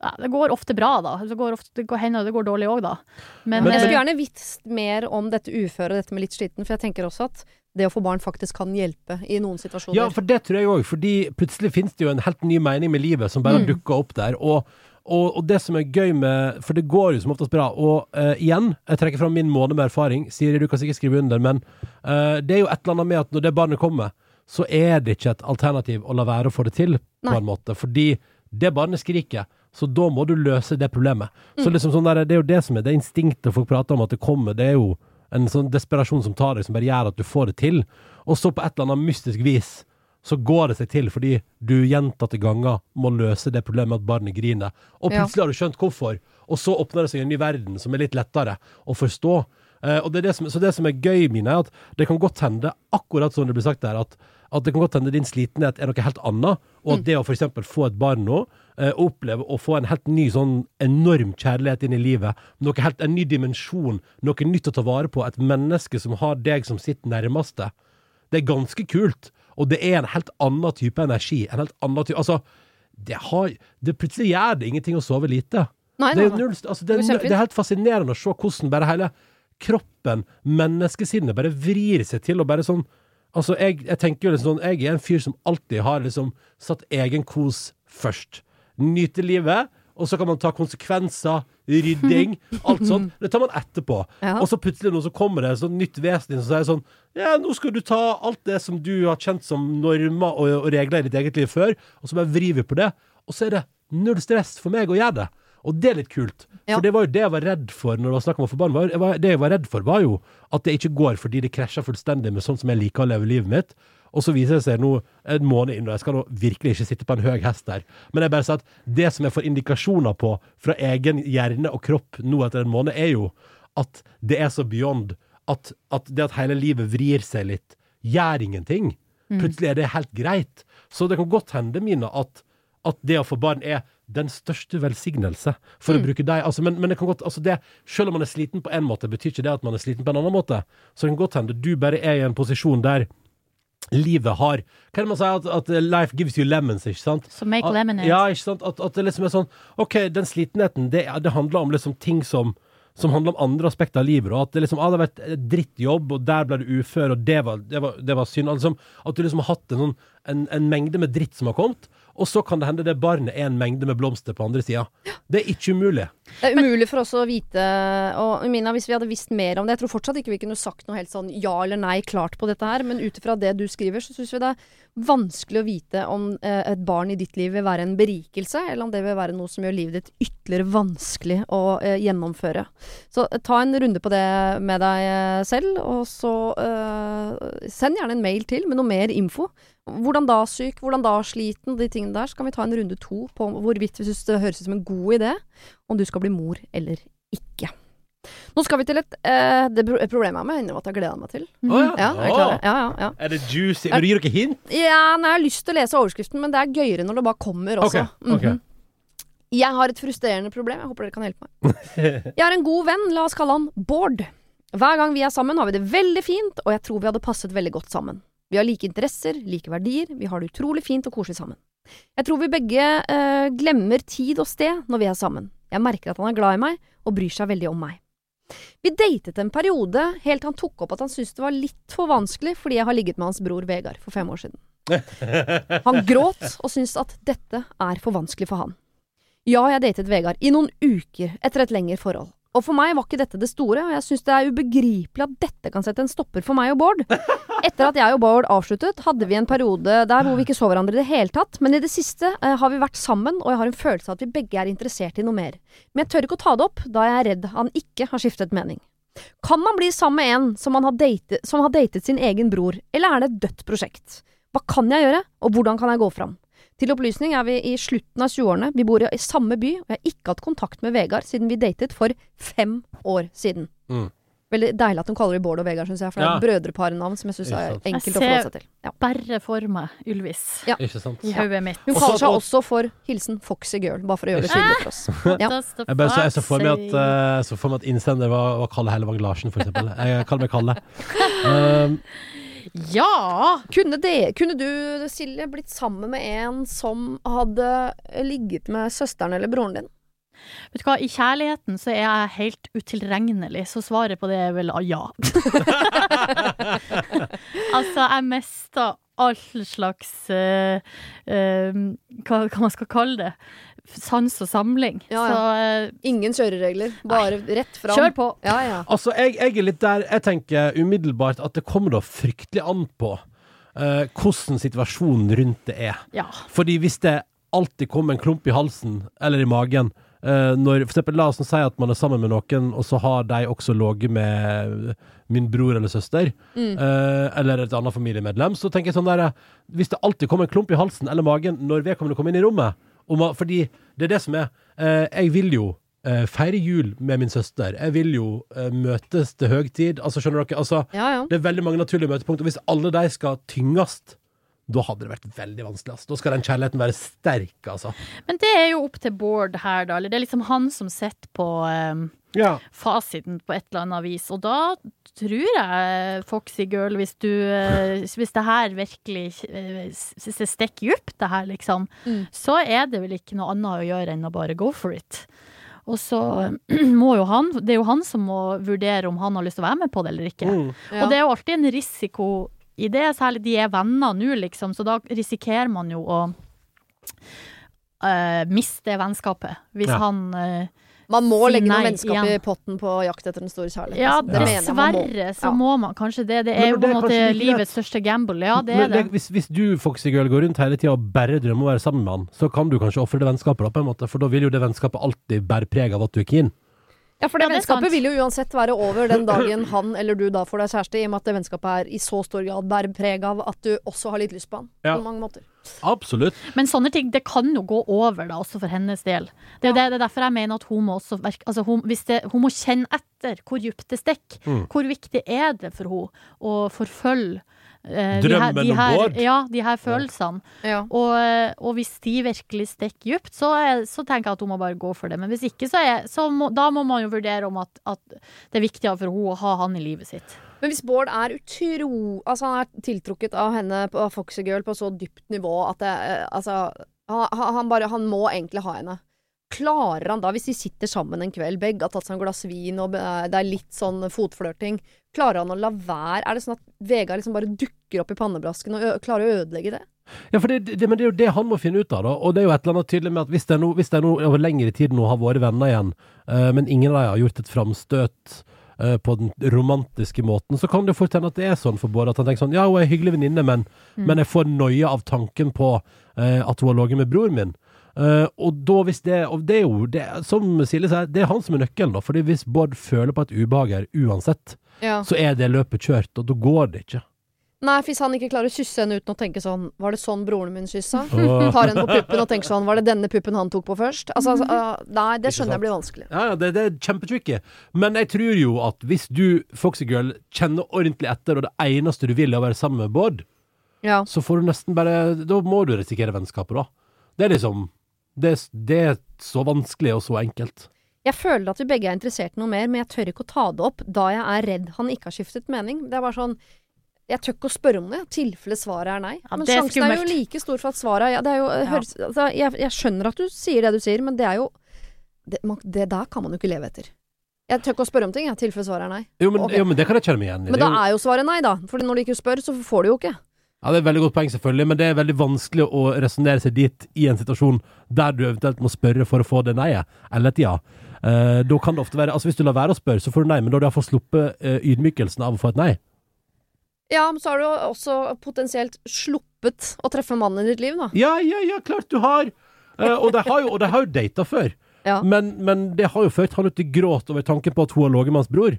ja, Det går ofte bra, da. Det går ofte, det går hender det går dårlig òg, da. Men, Men jeg skulle eh, gjerne visst mer om dette uføret, dette med litt sliten, for jeg tenker også at det å få barn faktisk kan hjelpe i noen situasjoner. Ja, for det tror jeg òg. Fordi plutselig finnes det jo en helt ny mening med livet som bare Mm. dukker opp der. Og, Og, og det som er gøy med For det går jo som oftest bra. Og uh, igjen, jeg trekker fram min måned med erfaring. Siri, du kan sikkert skrive under, men uh, det er jo et eller annet med at når det barnet kommer, så er det ikke et alternativ å la være å få det til, på en måte. Fordi det barnet skriker. Så da må du løse det problemet. Så Mm. liksom sånn der, Det er jo det som er det instinktet folk prater om, at det kommer. Det er jo en sånn desperasjon som tar deg, som bare gjør at du får det til. Og så på et eller annet mystisk vis så går det seg til fordi du gjentatte ganger må løse det problemet med at barnet griner. Og plutselig har du skjønt hvorfor, og så åpner det seg en ny verden som er litt lettere å forstå. Eh, og det det som, så det som er gøy, Mina, er at det kan godt hende, akkurat som det blir sagt der, at, at det kan godt hende din slitenhet er noe helt annet, og at det å eksempel få et barn nå, eh, oppleve å få en helt ny sånn enorm kjærlighet inn i livet, noe helt, en ny dimensjon, noe nytt å ta vare på, et menneske som har deg som sitt nærmeste, det er ganske kult. Og det er en helt annen type energi. En helt annen type Altså, det har det Plutselig gjør det ingenting å sove lite. Nei, Det er, null, altså det, er, det er helt fascinerende å se hvordan bare hele kroppen, menneskesinnet, bare vrir seg til og bare sånn Altså, jeg, jeg tenker jo liksom sånn Jeg er en fyr som alltid har liksom satt egen kos først. Nyte livet, og så kan man ta konsekvenser, rydding, (laughs) alt sånt. Det tar man etterpå. Ja. Og så plutselig nå så kommer det et sånt nytt vesen som sier sånn Ja, nå skal du ta alt det som du har kjent som normer og, og regler i ditt eget liv før, og så bare vrir vi på det. Og så er det null stress for meg å gjøre det. Og det er litt kult. Ja. For det var jo det jeg var redd for når det var snakk om å få barn. Var- Det jeg var redd for, var jo at det ikke går fordi det krasjer fullstendig med sånn som jeg liker å leve livet mitt. Og så viser det seg nå en måned inn, og jeg skal nå virkelig ikke sitte på en høy hest der, men jeg bare sier at det som jeg får indikasjoner på fra egen hjerne og kropp nå etter en måned, er jo at det er så beyond at, at det at hele livet vrir seg litt, gjør ingenting. Plutselig er det helt greit. Så det kan godt hende, Mina, at, at det å få barn er den største velsignelse, for å bruke deg. Altså, men, men det kan godt, altså det, selv om man er sliten på en måte, betyr ikke det at man er sliten på en annen måte. Så det kan godt hende du bare er i en posisjon der livet har Hva er det man sier? At, at life gives you lemons, ikke sant? So make At- lemonade. Ja, ikke sant? At, at det liksom er sånn OK, den slitenheten, det, det handler om liksom ting som som handler om andre aspekter av livet. Og at det liksom ah, det vært et drittjobb, og der ble du ufør, og det var, det var, det var synd. Altså, at du liksom har hatt en, sånn, en, en mengde med dritt som har kommet, og så kan det hende det barnet er en mengde med blomster på andre sida. Det er ikke umulig. Det er umulig for oss å vite, og Mina, hvis vi hadde visst mer om det Jeg tror fortsatt ikke vi kunne sagt noe helt sånn ja eller nei klart på dette her, men ut ifra det du skriver, så syns vi det er vanskelig å vite om eh, et barn i ditt liv vil være en berikelse, eller om det vil være noe som gjør livet ditt ytterligere vanskelig å eh, gjennomføre. Så eh, ta en runde på det med deg selv, og så eh, send gjerne en mail til med noe mer info. Hvordan da syk, hvordan da sliten, de tingene der. Så kan vi ta en runde to på hvorvidt vi syns det høres ut som en god idé om du skal bli mor eller ikke. Nå skal vi til et eh, Det problemet jeg har med at jeg gleder meg til. Mhm. Å, Ja, er? Ja, ja, ja. Er det juicy? Vil du gi dere hint? ja nei, jeg har lyst til å lese overskriften, men det er gøyere når det bare kommer også. Ok, ok. Mhm. Jeg har et frustrerende problem. Jeg håper dere kan hjelpe meg. (laughs) Jeg har en god venn, la oss kalle han Bård. Hver gang vi er sammen, har vi det veldig fint, og jeg tror vi hadde passet veldig godt sammen. Vi har like interesser, like verdier, vi har det utrolig fint og koselig sammen. Jeg tror vi begge eh, glemmer tid og sted når vi er sammen. Jeg merker at han er glad i meg og bryr seg veldig om meg. Vi datet en periode helt til han tok opp at han syntes det var litt for vanskelig fordi jeg har ligget med hans bror Vegard for fem år siden. (laughs) Han gråt og syntes at dette er for vanskelig for han. Ja, jeg datet Vegard i noen uker etter et lengre forhold. Og for meg var ikke dette det store, og jeg syns det er ubegripelig at dette kan sette en stopper for meg og Bård. (laughs) Etter at jeg og Bård avsluttet, hadde vi en periode der hvor vi ikke så hverandre i det hele tatt, men i det siste eh, har vi vært sammen, og jeg har en følelse av at vi begge er interessert i noe mer. Men jeg tør ikke å ta det opp, da jeg er redd han ikke har skiftet mening. Kan man bli sammen med en som, man har datet, som har datet sin egen bror, eller er det et dødt prosjekt? Hva kan jeg gjøre, og hvordan kan jeg gå fram? Til opplysning er vi i slutten av 20-årene, vi bor i samme by, og jeg har ikke hatt kontakt med Vegard siden vi datet for fem år siden. Mm. Veldig deilig at hun kaller dem Bård og Vegard, syns jeg, for det er Ja. et brødreparnavn som jeg syns er enkelt å forholde ser- seg til. Ja. Bare for meg Ylvis Ja. I hodet mitt. Hun kaller seg også for hilsen Foxy Girl, bare for å gjøre det tydelig for oss. Ja. Jeg bare så, jeg så for meg at, uh, så for meg at innsender var, var Kalle Hellevang Larsen, for eksempel. Jeg kaller meg Kalle. (laughs) Um, Ja! Kunne, det, kunne du, Silje, blitt sammen med en som hadde ligget med søsteren eller broren din? Vet du hva, I kjærligheten så er jeg helt utilregnelig, så svaret på det er vel ah, ja. (laughs) altså, jeg mista all slags uh, uh, hva, hva man skal kalle det. Sans og samling. Ja, ja. Så uh, Ingen kjøreregler. Bare rett fram. kjør på. Ja, ja. Altså, jeg, jeg er litt der Jeg tenker umiddelbart at det kommer da fryktelig an på uh, hvordan situasjonen rundt det er. Ja. Fordi hvis det alltid kommer en klump i halsen eller i magen uh, når, For eksempel, la oss si at man er sammen med noen, og så har de også ligget med min bror eller søster, Mm. eh, eller et annet familiemedlem, så tenker jeg sånn der Hvis det alltid kommer en klump i halsen eller magen når vedkommende kommer inn i rommet man, Fordi det er det som er eh, Jeg vil jo eh, feire jul med min søster. Jeg vil jo eh, møtes til høgtid. Altså, skjønner dere? Altså, ja, ja. det er veldig mange naturlige møtepunkter. Hvis alle de skal tynges, da hadde det vært veldig vanskelig. Altså. Da skal den kjærligheten være sterk, altså. Men det er jo opp til Bård her, da. Eller det er liksom han som sitter på um, Ja. fasiten på et eller annet vis. Og da tror jeg, Foxy girl, hvis du eh, Hvis det her virkelig eh, Hvis det stikker dypt, det her, liksom, Mm. så er det vel ikke noe annet å gjøre enn å bare go for it. Og så eh, (clears throat) må jo han Det er jo han som må vurdere om han har lyst til å være med på det eller ikke. Mm. ja. Og det er jo alltid en risiko i det, særlig de er venner nå, liksom, så da risikerer man jo å uh, miste vennskapet. Hvis Ja. han eh, Man må si legge noen nei vennskap igjen. i potten på jakt etter den store kjærlighet. Ja, altså. Det mener jeg man må. dessverre så Ja. må man kanskje det. Det er jo på en måte livets største gamble. Ja, det er Men det. det, hvis, hvis du, Foxy Girl, går rundt hele tida og bare drømmer om å være sammen med han, så kan du kanskje ofre det vennskapet, da, på en måte, for da vil jo det vennskapet alltid bære preg av at du er keen. Ja, for det Ja, det vennskapet vil jo uansett være over den dagen han eller du da får deg kjæreste, i og med at det vennskapet er i så stor grad bærer preg av at du også har litt lyst på han. Ja. På mange måter. Absolutt. Men sånne ting, det kan jo gå over, da, også for hennes del. Det er, jo det, det er derfor jeg mener at hun må også verke Altså, hun, hvis det, hun må kjenne etter hvor dypt det stikker. Mm. Hvor viktig er det for henne å forfølge eh, Drømmen de her, de om Bård? Ja, de her følelsene. Ja. Og, eh, og hvis de virkelig stikker dypt, så, så tenker jeg at hun må bare gå for det. Men hvis ikke, så, er, så må, da må man jo vurdere om at, at det er viktigere for henne å ha han i livet sitt. Men hvis Bård er utro... Altså, han er tiltrukket av henne på av Foxy Girl på så dypt nivå at det eh, Altså, han, han han bare Han må egentlig ha henne. Klarer han da, hvis de sitter sammen en kveld, begge har tatt seg en glass vin, og det er litt sånn fotflørting, klarer han å la være? Er det sånn at Vegard liksom bare dukker opp i pannebrasken og klarer å ødelegge det? Ja, for det, det, men det er jo det han må finne ut av, da. Og det er jo et eller annet tydelig med at hvis det er noe, hvis det er noe over lengre tid nå har vært venner igjen, uh, men ingen av dem har gjort et framstøt uh, på den romantiske måten, så kan det jo fort hende at det er sånn for Bård at han tenker sånn Ja, hun er en hyggelig venninne, men, Mm. men jeg får noia av tanken på uh, at hun har ligget med broren min. Eh, og da hvis det Og det er jo, det, som Silje sier, det er han som er nøkkelen, da. Fordi hvis Bård føler på et ubehag her uansett, Ja. så er det løpet kjørt, og da går det ikke. Nei, hvis han ikke klarer å kysse henne uten å tenke sånn Var det sånn broren min kyssa? (laughs) Tar henne på puppen og tenker sånn Var det denne puppen han tok på først? Altså, altså uh, Nei, det skjønner jeg blir vanskelig. Ja, ja, det, det er kjempetricky. Men jeg tror jo at hvis du, Foxy Girl, kjenner ordentlig etter, og det eneste du vil er å være sammen med Bård, Ja. så får du nesten bare Da må du risikere vennskapet, da. Det er liksom Det, er- det er så vanskelig og så enkelt. Jeg føler at vi begge er interessert i noe mer, men jeg tør ikke å ta det opp da jeg er redd han ikke har skiftet mening. Det er bare sånn Jeg tør ikke å spørre om det, i tilfelle svaret er nei. Ja, men det er sjansen er jo like stor for at svaret er ja. Det er jo, høres, altså, jeg, jeg skjønner at du sier det du sier, men det er jo Det, man, det der kan man jo ikke leve etter. Jeg tør ikke å spørre om ting, i tilfelle svaret er nei. Jo, men, okay. jo, men det kan jeg kjenne meg igjen i. Men da er er jo svaret nei, da. For når du ikke spør, så får du jo ikke. Ja, det er et veldig godt poeng, selvfølgelig, men det er veldig vanskelig å resonnere seg dit i en situasjon der du eventuelt må spørre for å få det nei-et, eller et ja. Eh, da kan det ofte være Altså Hvis du lar være å spørre, så får du nei, men da har du iallfall sluppet uh, ydmykelsen av å få et nei. Ja, men så har du også potensielt sluppet å treffe mannen i ditt liv, da. Ja, ja, ja, klart du har! Eh, og de har jo, og de har jo data før. (laughs) Ja. Men, men det har jo ført han ut i gråt over tanken på at hun har ligget med hans bror.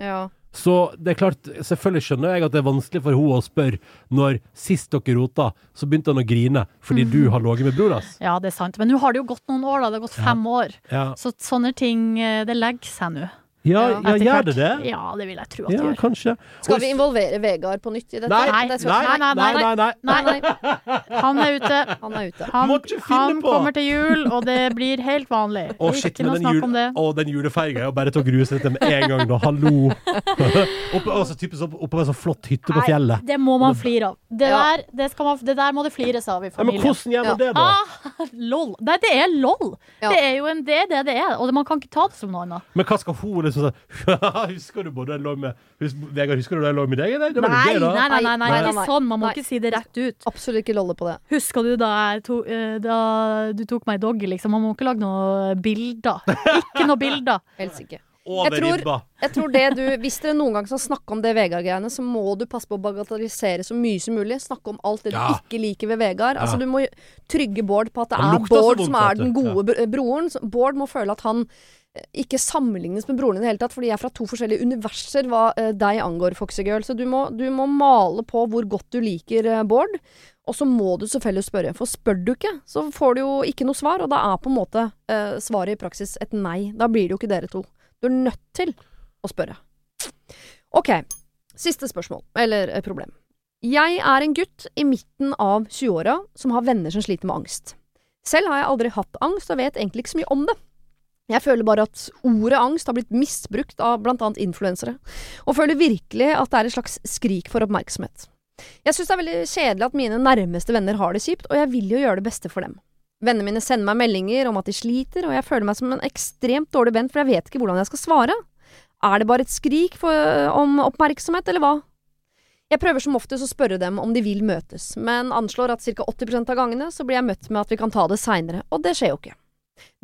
Ja. Så det er klart, selvfølgelig skjønner jeg at det er vanskelig for henne å spørre når sist dere rota, så begynte han å grine fordi du har ligget med bror hans. Ja, det er sant. Men nå har det jo gått noen år, da. Det har gått Ja. fem år. Ja, Så sånne ting, eh, det legger seg nå. Ja, Ja, ja gjør det det? Ja, det vil jeg tro at Ja, det gjør. kanskje. Skal vi involvere Vegard på nytt i dette? Nei, Nei, nei, nei, nei, nei, nei. Nei, Nei, nei. (laughs) han er ute. Han er ute. Han, han kommer til jul, og det blir helt vanlig. Å, shit, Ikke men noe den, snakk jul, om det. å, den julefeiringa er jo bare til å grue seg til med en gang, da. Hallo! (laughs) Oppe, altså, typisk oppe på en så flott hytte på Nei, fjellet. det må man flire av. Det, der, det, skal man, det der må det flires av i familien. men hvordan gjør man det, da? Ah, lol. Nei, det er lol. Ja. Det er jo en, det, det det er, og man kan ikke ta det som noe annet. Men hva skal hun sånn (laughs) Husker du både jeg lå med Vegard, husker du da jeg lå med deg. Det var Nei, nei, nei, nei, nei, Nei, nei, ikke nei. sånn. Man må Nei. ikke si det rett ut. Absolutt ikke lolle på det. Husker du da, jeg to, eh, da du tok meg i doggy, liksom? Man må ikke lage noe bilder. (laughs) Ikke noe bilder. Helst ikke. Jeg tror- Jeg tror det du, Hvis dere noen gang skal snakke om det Vegard-greiene, så må du passe på å bagatellisere så mye som mulig. Snakke om alt det du Ja. ikke liker ved Vegard. Altså Du må trygge Bård på at det er Bård som er den gode broren. Bård må føle at han ikke sammenlignes med broren i det hele tatt, fordi jeg er fra to forskjellige universer hva eh, deg angår, Foxygirl. Så du må, du må male på hvor godt du liker eh, Bård. Og så må du selvfølgelig spørre, for spør du ikke, så får du jo ikke noe svar, og da er på en måte eh, svaret i praksis et nei. Da blir det jo ikke dere to. Du er nødt til å spørre. Ok, siste spørsmål, eller eh, problem. Jeg er en gutt i midten av 20-åra som har venner som sliter med angst. Selv har jeg aldri hatt angst og vet egentlig ikke så mye om det. Jeg føler bare at ordet angst har blitt misbrukt av blant annet influensere, og føler virkelig at det er et slags skrik for oppmerksomhet. Jeg synes det er veldig kjedelig at mine nærmeste venner har det kjipt, og jeg vil jo gjøre det beste for dem. Vennene mine sender meg meldinger om at de sliter, og jeg føler meg som en ekstremt dårlig venn, for jeg vet ikke hvordan jeg skal svare. Er det bare et skrik for, om oppmerksomhet, eller hva? Jeg prøver som oftest å spørre dem om de vil møtes, men anslår at ca. 80% av gangene så blir jeg møtt med at vi kan ta det seinere, og det skjer jo ikke.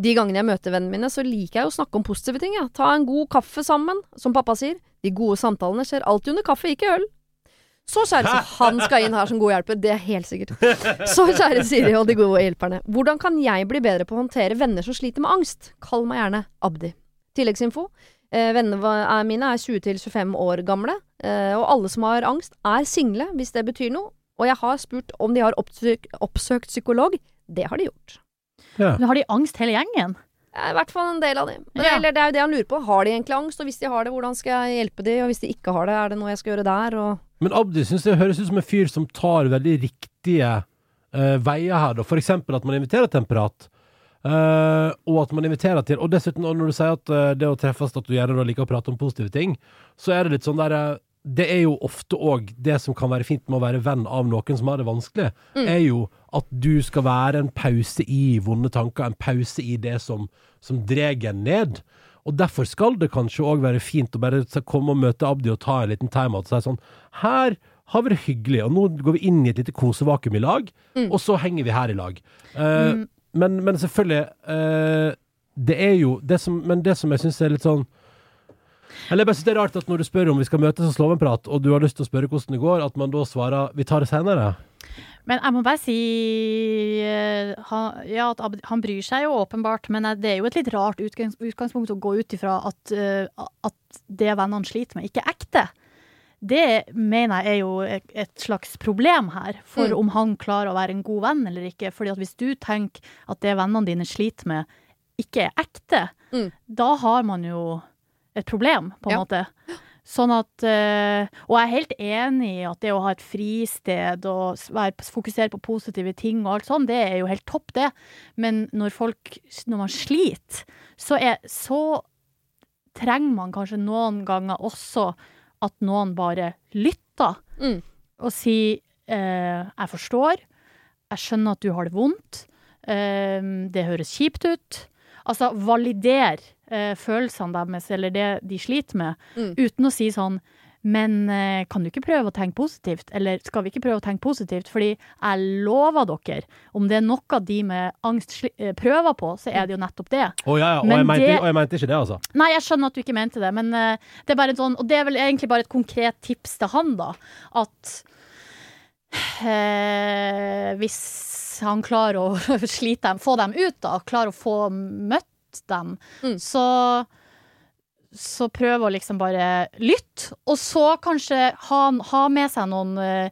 De gangene jeg møter vennene mine, så liker jeg å snakke om positive ting, ja. Ta en god kaffe sammen, som pappa sier. De gode samtalene skjer alltid under kaffe, ikke øl. Så kjære han skal inn her som god hjelper, det er helt sikkert. Så kjære Siri og de gode hjelperne, hvordan kan jeg bli bedre på å håndtere venner som sliter med angst? Kall meg gjerne Abdi. Tilleggsinfo. Eh, vennene mine er 20-25 år gamle, eh, og alle som har angst, er single, hvis det betyr noe. Og jeg har spurt om de har oppsøk, oppsøkt psykolog. Det har de gjort. Ja. Men har de angst hele gjengen? Ja, I hvert fall en del av dem. Men, Ja. Eller det er jo det han lurer på. Har de egentlig angst? Og hvis de har det, hvordan skal jeg hjelpe dem? Og hvis de ikke har det, er det noe jeg skal gjøre der? Og Men Abdi syns det høres ut som en fyr som tar veldig riktige uh, veier her, da. For eksempel at man inviterer til en prat. Uh, og at man inviterer til Og dessuten, og når du sier at uh, det å treffes at du gjerne liker å prate om positive ting, så er det litt sånn der Det er jo ofte òg det som kan være fint med å være venn av noen som har det vanskelig, Mm. er jo at du skal være en pause i vonde tanker, en pause i det som, som drar en ned. Og derfor skal det kanskje òg være fint å bare komme og møte Abdi og ta en liten timeout og si sånn Her har vi det hyggelig, og nå går vi inn i et lite kosevakuum i lag, Mm. og så henger vi her i lag. Eh, men, men selvfølgelig uh, Det er jo det som, Men det som jeg syns er litt sånn eller jeg bare synes det er rart at når du spør om vi skal møtes og slå av en prat, og du har lyst til å spørre hvordan det går, at man da svarer 'vi tar det seinere'. Men jeg må bare si eh, han, Ja, at Abdi- han bryr seg jo åpenbart, men det er jo et litt rart utgangs, utgangspunkt å gå ut ifra at, eh, at det vennene sliter med, ikke er ekte. Det mener jeg er jo et slags problem her, for Mm. om han klarer å være en god venn eller ikke. Fordi at hvis du tenker at det vennene dine sliter med, ikke er ekte, Mm. da har man jo et problem, på en Ja. måte. Sånn at eh, Og jeg er helt enig i at det å ha et fristed og være, fokusere på positive ting og alt sånn, det er jo helt topp, det. Men når folk Når man sliter, så, er, så trenger man kanskje noen ganger også at noen bare lytter Mm. og sier eh, 'jeg forstår', 'jeg skjønner at du har det vondt', eh, 'det høres kjipt ut'. Altså validere eh, følelsene deres, eller det de sliter med, Mm. uten å si sånn men eh, kan du ikke prøve å tenke positivt? Eller skal vi ikke prøve å tenke positivt? Fordi jeg lover dere, om det er noe de med angst eh, prøver på, så er det jo nettopp det. Å ja, ja. Og, jeg mente, det- og jeg mente ikke det, altså. Nei, jeg skjønner at du ikke mente det, men eh, det er bare en sånn Og det er vel egentlig bare et konkret tips til han, da. At eh, hvis han klarer å (laughs) slite dem, få dem ut, da, klarer å få møtt dem, Mm. så så prøv å liksom bare lytte, og så kanskje ha, ha med seg noen eh,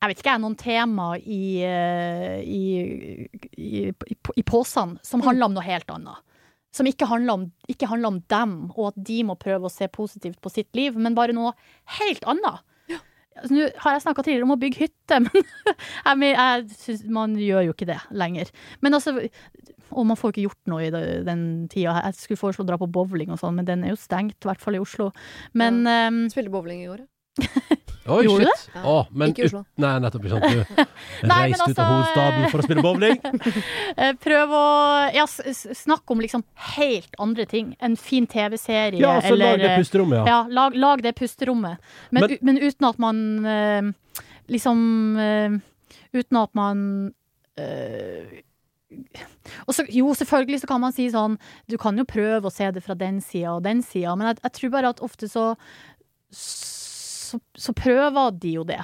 jeg vet ikke, noen tema i, eh, i, i, i, i posene som handler om noe helt annet. Som ikke handler, om, ikke handler om dem, og at de må prøve å se positivt på sitt liv, men bare noe helt annet. Altså, Nå har jeg snakka tidligere om å bygge hytte, (laughs) men jeg, jeg man gjør jo ikke det lenger. Men altså, og man får ikke gjort noe i det- den tida. Jeg skulle foreslå å dra på bowling og sånn, men den er jo stengt, i hvert fall i Oslo. Men ehm, Spille bowling i går, ja. (laughs) Oi, Gjorde du det? Å, men Ikke i Oslo. ut- Nei, nettopp. Ikke sant. (laughs) Du Nei, men reiste ut av altså, hovedstaden for å spille bowling. (laughs) Eh, Prøv å ja, s- s- snakke om liksom helt andre ting. En fin TV-serie Ja, så lag det eh, pusterommet, ja. Ja, lag, lag det pusterommet. Men, Men- u- men uten at man eh, liksom eh, Uten at man eh, og så, jo, selvfølgelig så kan man si sånn Du kan jo prøve å se det fra den sida og den sida, men jeg, jeg tror bare at ofte så så, så prøver de jo det.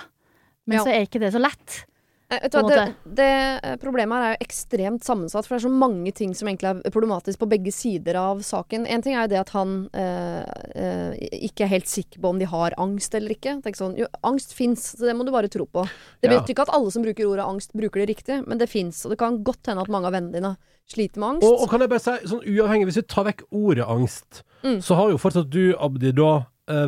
Men Ja. så er ikke det så lett. Eh, Vet du hva, det, det eh, problemet her er jo ekstremt sammensatt, for det er så mange ting som egentlig er problematisk på begge sider av saken. En ting er jo det at han eh, eh, ikke er helt sikker på om de har angst eller ikke. Tenk sånn, jo, angst fins, så det må du bare tro på. Det Ja. betyr ikke at alle som bruker ordet angst, bruker det riktig, men det fins. Og det kan godt hende at mange av vennene dine sliter med angst. Og, og kan jeg bare si, sånn uavhengig, hvis vi tar vekk ordet angst, Mm. så har jo fortsatt du, Abdi, da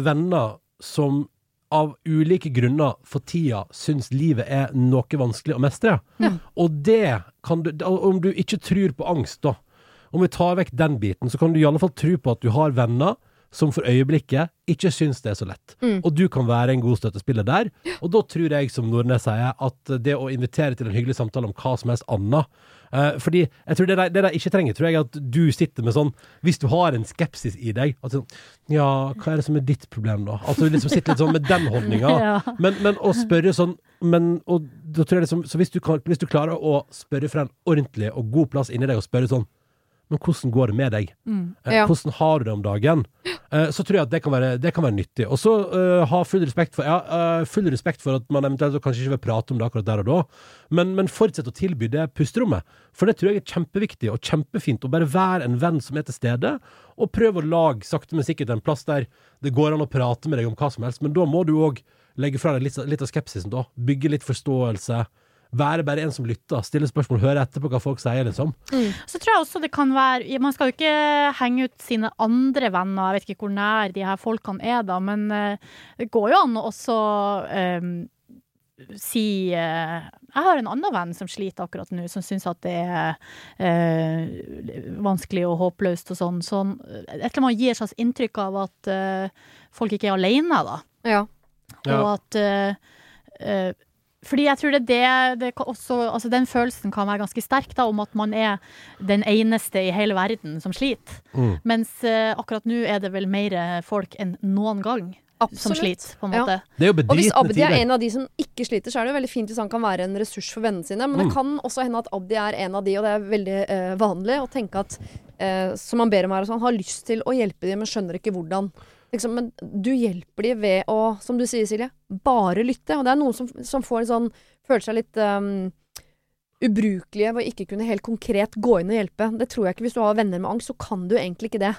venner som av ulike grunner for tida syns livet er noe vanskelig å mestre. Ja. Og det kan du Om du ikke tror på angst, da. Om vi tar vekk den biten, så kan du i alle fall tro på at du har venner som for øyeblikket ikke syns det er så lett. Mm. Og du kan være en god støttespiller der. Og da tror jeg, som Nordnes sier, at det å invitere til en hyggelig samtale om hva som helst annet eh, Fordi jeg tror det de, det de ikke trenger, tror jeg at du sitter med sånn Hvis du har en skepsis i deg at sånn, Ja, hva er det som er ditt problem, da? At du liksom sitter litt sånn med den holdninga. (laughs) Ja. Men, men å spørre sånn men, og da tror jeg liksom, Så hvis du, kan, hvis du klarer å spørre fra en ordentlig og god plass inni deg, og spørre sånn Men hvordan går det med deg? Mm. Eh, Ja. Hvordan har du det om dagen? Eh, så tror jeg at det kan være, det kan være nyttig. Og så uh, ha full respekt for Ja, uh, full respekt for at man eventuelt kanskje ikke vil prate om det akkurat der og da, men, men fortsett å tilby det pusterommet. For det tror jeg er kjempeviktig og kjempefint. Å bare være en venn som er til stede, og prøve å lage sakte, men sikkert en plass der det går an å prate med deg om hva som helst. Men da må du òg legge fra deg litt, litt av skepsisen, da. Bygge litt forståelse. Være bare en som lytter. Stille spørsmål, høre etter på hva folk sier, liksom. Så tror jeg også det kan være Man skal jo ikke henge ut sine andre venner, jeg vet ikke hvor nær de her folkene er da, men eh, det går jo an å også um, si uh, Jeg har en annen venn som sliter akkurat nå, som syns at det er eh, vanskelig og håpløst og sånn. sånn et eller annet gir et slags inntrykk av at eh, folk ikke er alene, da. Ja. Ja. Og at eh, eh, fordi jeg tror det er det, det også, altså Den følelsen kan være ganske sterk, da, om at man er den eneste i hele verden som sliter. Mm. Mens uh, akkurat nå er det vel mer folk enn noen gang som Absolutt. sliter, på en Ja. måte. Det er Og hvis Abdi er en av de som ikke sliter, så er det jo veldig fint hvis han kan være en ressurs for vennene sine. Men det Mm. kan også hende at Abdi er en av de, og det er veldig uh, vanlig å tenke at uh, som han ber om her, altså, han har lyst til å hjelpe dem, men skjønner ikke hvordan. Liksom, men du hjelper dem ved å, som du sier Silje, bare lytte. Og det er noen som, som får en sånn Føler seg litt um, ubrukelige ved å ikke kunne helt konkret gå inn og hjelpe. Det tror jeg ikke. Hvis du har venner med angst, så kan du egentlig ikke det.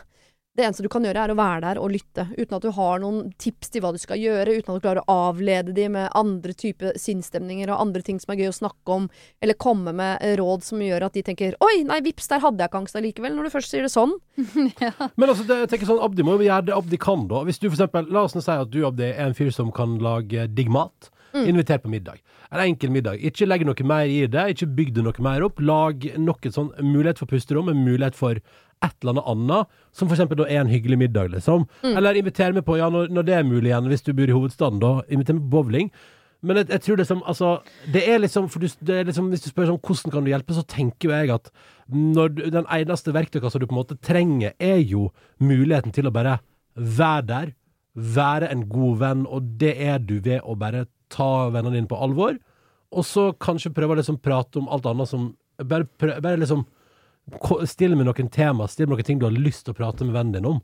Det eneste du kan gjøre, er å være der og lytte, uten at du har noen tips til hva du skal gjøre, uten at du klarer å avlede de med andre typer sinnsstemninger og andre ting som er gøy å snakke om, eller komme med råd som gjør at de tenker 'oi, nei, vips, der hadde jeg ikke angst allikevel', når du først sier det sånn. (laughs) Men altså, det, jeg tenker sånn, Abdi må jo gjøre det Abdi kan, da. Hvis du for eksempel, La oss nå si at du Abdi, er en fyr som kan lage digg mat. Mm. Inviter på middag. En enkel middag. Ikke legg noe mer i det, ikke bygg det noe mer opp. Lag nok en sånn mulighet for pusterom, en mulighet for et eller annet annet, som for eksempel da er en hyggelig middag, liksom. Mm. Eller inviter meg på, ja, når, når det er mulig igjen, hvis du bor i hovedstaden, da, inviter meg på bowling. Men jeg, jeg tror liksom, altså Det er liksom, for du, det er liksom Hvis du spør sånn hvordan kan du hjelpe, så tenker jo jeg at når du, den eneste verktøykassa du på en måte trenger, er jo muligheten til å bare være der, være en god venn, og det er du ved å bare ta vennene dine på alvor, og så kanskje prøve å liksom prate om alt annet som Bare, prøve, bare liksom Stille med noen tema, stille med noen ting du har lyst til å prate med vennen din om.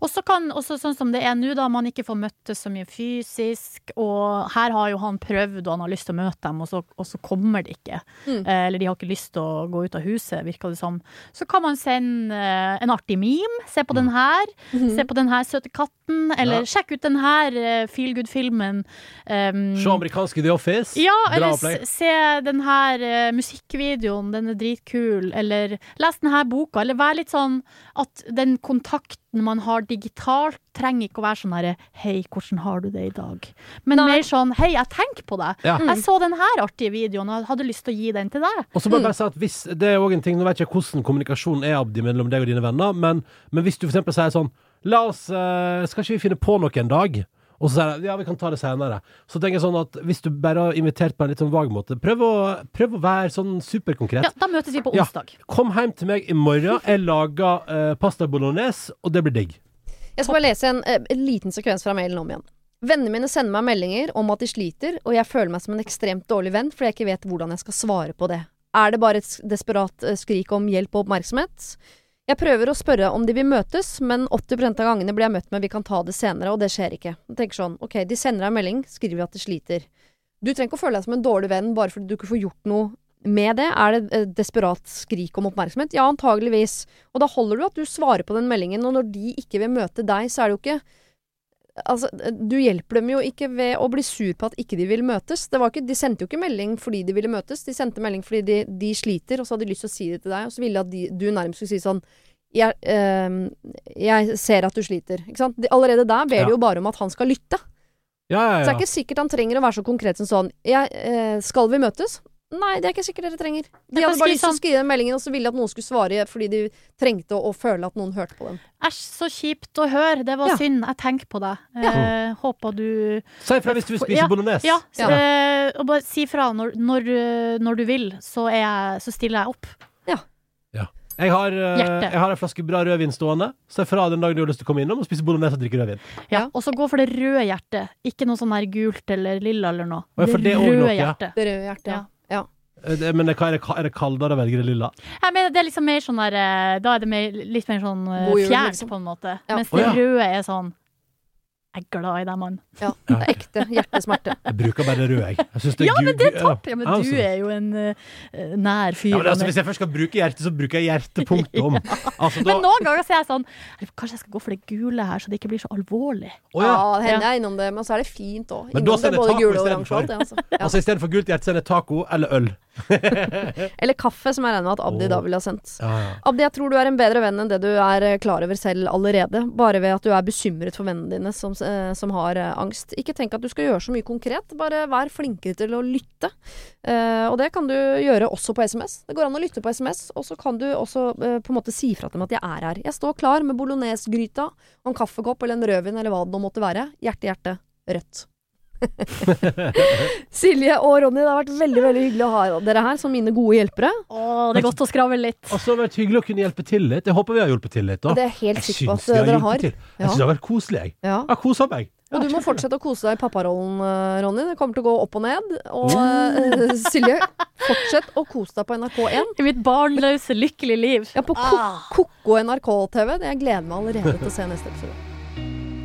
Og så kan også sånn som det er nå, da man ikke får møttes så mye fysisk, og her har jo han prøvd og han har lyst til å møte dem, og så, og så kommer det ikke. Mm. Eh, eller de har ikke lyst til å gå ut av huset, virker det som. Så kan man sende eh, en artig meme. Se på den her. Se på den her søte katten. Eller Ja. sjekk ut den her uh, feel good-filmen. Um, Se amerikanske The Office. ja, Bra eller se den her eh, musikkvideoen, den er dritkul. Eller les den her boka. Eller vær litt sånn at den kontakten man har digitalt, trenger ikke å være sånn herre Hei, hvordan har du det i dag? Men Nei. mer sånn Hei, jeg tenker på deg. Ja. Jeg så den her artige videoen og hadde lyst til å gi den til deg. Og så må jeg bare si at hvis, Det er også en ting, Nå vet jeg ikke hvordan kommunikasjonen er Abdi, mellom deg og dine venner, men, men hvis du eksempel sier sånn La oss, eh, Skal ikke vi finne på noe en dag? Og så sier jeg ja, vi kan ta det senere. Så tenker jeg sånn at hvis du bare har invitert på en litt sånn vag måte, prøv å, prøv å være sånn superkonkret. Ja, da møtes vi på Ja. onsdag. Kom hjem til meg i morgen, (laughs) jeg lager eh, pasta bolognese, og det blir digg. Jeg skal bare lese en, eh, en liten sekvens fra mailen om igjen. Vennene mine sender meg meldinger om at de sliter, og jeg føler meg som en ekstremt dårlig venn fordi jeg ikke vet hvordan jeg skal svare på det. Er det bare et s- desperat eh, skrik om hjelp og oppmerksomhet? Jeg prøver å spørre om de vil møtes, men 80 av gangene blir jeg møtt med 'vi kan ta det senere', og det skjer ikke. Jeg tenker sånn, ok, de sender deg en melding, skriver at de sliter. Du trenger ikke å føle deg som en dårlig venn bare fordi du ikke får gjort noe med det. Er det et desperat skrik om oppmerksomhet? Ja, antageligvis. Og da holder du at du svarer på den meldingen, og når de ikke vil møte deg, så er det jo ikke Altså, du hjelper dem jo ikke ved å bli sur på at ikke de vil møtes. Det var ikke, de sendte jo ikke melding fordi de ville møtes, de sendte melding fordi de, de sliter, og så hadde de lyst til å si det til deg, og så ville de at du nærmest skulle si sånn jeg, øh, jeg ser at du sliter. Ikke sant? De, allerede der ber Ja. de jo bare om at han skal lytte. Ja, ja, Så det er ikke sikkert han trenger å være så konkret som sånn jeg, øh, Skal vi møtes? Nei, det er ikke sikkert dere trenger. De hadde bare lyst til å skrive den meldingen, og så ville de at noen skulle svare fordi de trengte å, å føle at noen hørte på dem. Æsj, så kjipt å høre. Det var Ja. synd. Jeg tenker på deg. Eh, håper du Si ifra hvis du vil spise Ja, bolognese. Ja, Ja. eh, og bare si fra når, når, eh, når du vil, så, er jeg, så stiller jeg opp. Jeg har, eh, jeg har en flaske bra rødvin stående. Si ifra den dagen du har lyst til å komme innom og spise bolognese og drikke rødvin. Ja. Ja. Og så gå for det røde hjertet. Ikke noe sånn her gult eller lilla eller noe. Det, det røde hjertet. Det røde hjertet, ja. Men det- Men hva er det, er det kaldere å velge det lilla? Jeg mener, det er liksom mer sånn der eh, Da er det mer, litt mer sånn eh, God jul, fjernt, liksom. på en måte. Ja. Mens Å, det ja. røde er sånn Jeg er glad i deg, mann. ja. Det er (laughs) ekte hjertesmerte. Jeg bruker bare det røde, jeg. jeg synes det er Ja, men det er topp! Ja, men du altså. er jo en eh, nær fyr. Ja, men altså, hvis jeg først skal bruke hjertet, så bruker jeg hjertepunktum. (laughs) Altså, da, Men noen ganger så er jeg sånn Kanskje jeg skal gå for det gule her, så det ikke blir så alvorlig. Å, Ja, ja. det hender jeg er innom det, men så er det fint òg. Men da Innom det både taco gule og istedenfor. oransje og alt, det, altså. Ja. altså Istedenfor gult hjerte, så er det taco eller øl. Eller kaffe, som jeg regner med at Abdi oh. da ville ha sendt. Ja, ja. Abdi, jeg tror du er en bedre venn enn det du er eh, klar over selv allerede. Bare ved at du er bekymret for vennene dine som, eh, som har eh, angst. Ikke tenk at du skal gjøre så mye konkret, bare vær flinkere til å lytte. Eh, og det kan du gjøre også på SMS. Det går an å lytte på SMS, og så kan du også eh, på en måte si fra til dem at jeg er her. Jeg står klar med bolognesgryta og en kaffekopp eller en rødvin eller hva det nå måtte være. Hjerte, hjerte, rødt. (laughs) Silje og Ronny, det har vært veldig veldig hyggelig å ha dere her som mine gode hjelpere. Å, det er godt å skravle litt. Og så har det vært hyggelig å kunne hjelpe til litt. Jeg håper vi har hjulpet til litt. Da. Det er helt Jeg sikker på syns at vi har dere har. til. Jeg Ja. syns det har vært koselig. Jeg, Ja. jeg har kosa meg. Og du må fortsette å kose deg i papparollen, eh, Ronny. Det kommer til å gå opp og ned. Og uh, Silje, fortsett å kose deg på NRK1. I mitt barnløse, lykkelige liv. Ja, på ko Ah. Ko-ko NRK-TV. Jeg gleder meg allerede til å se neste episode.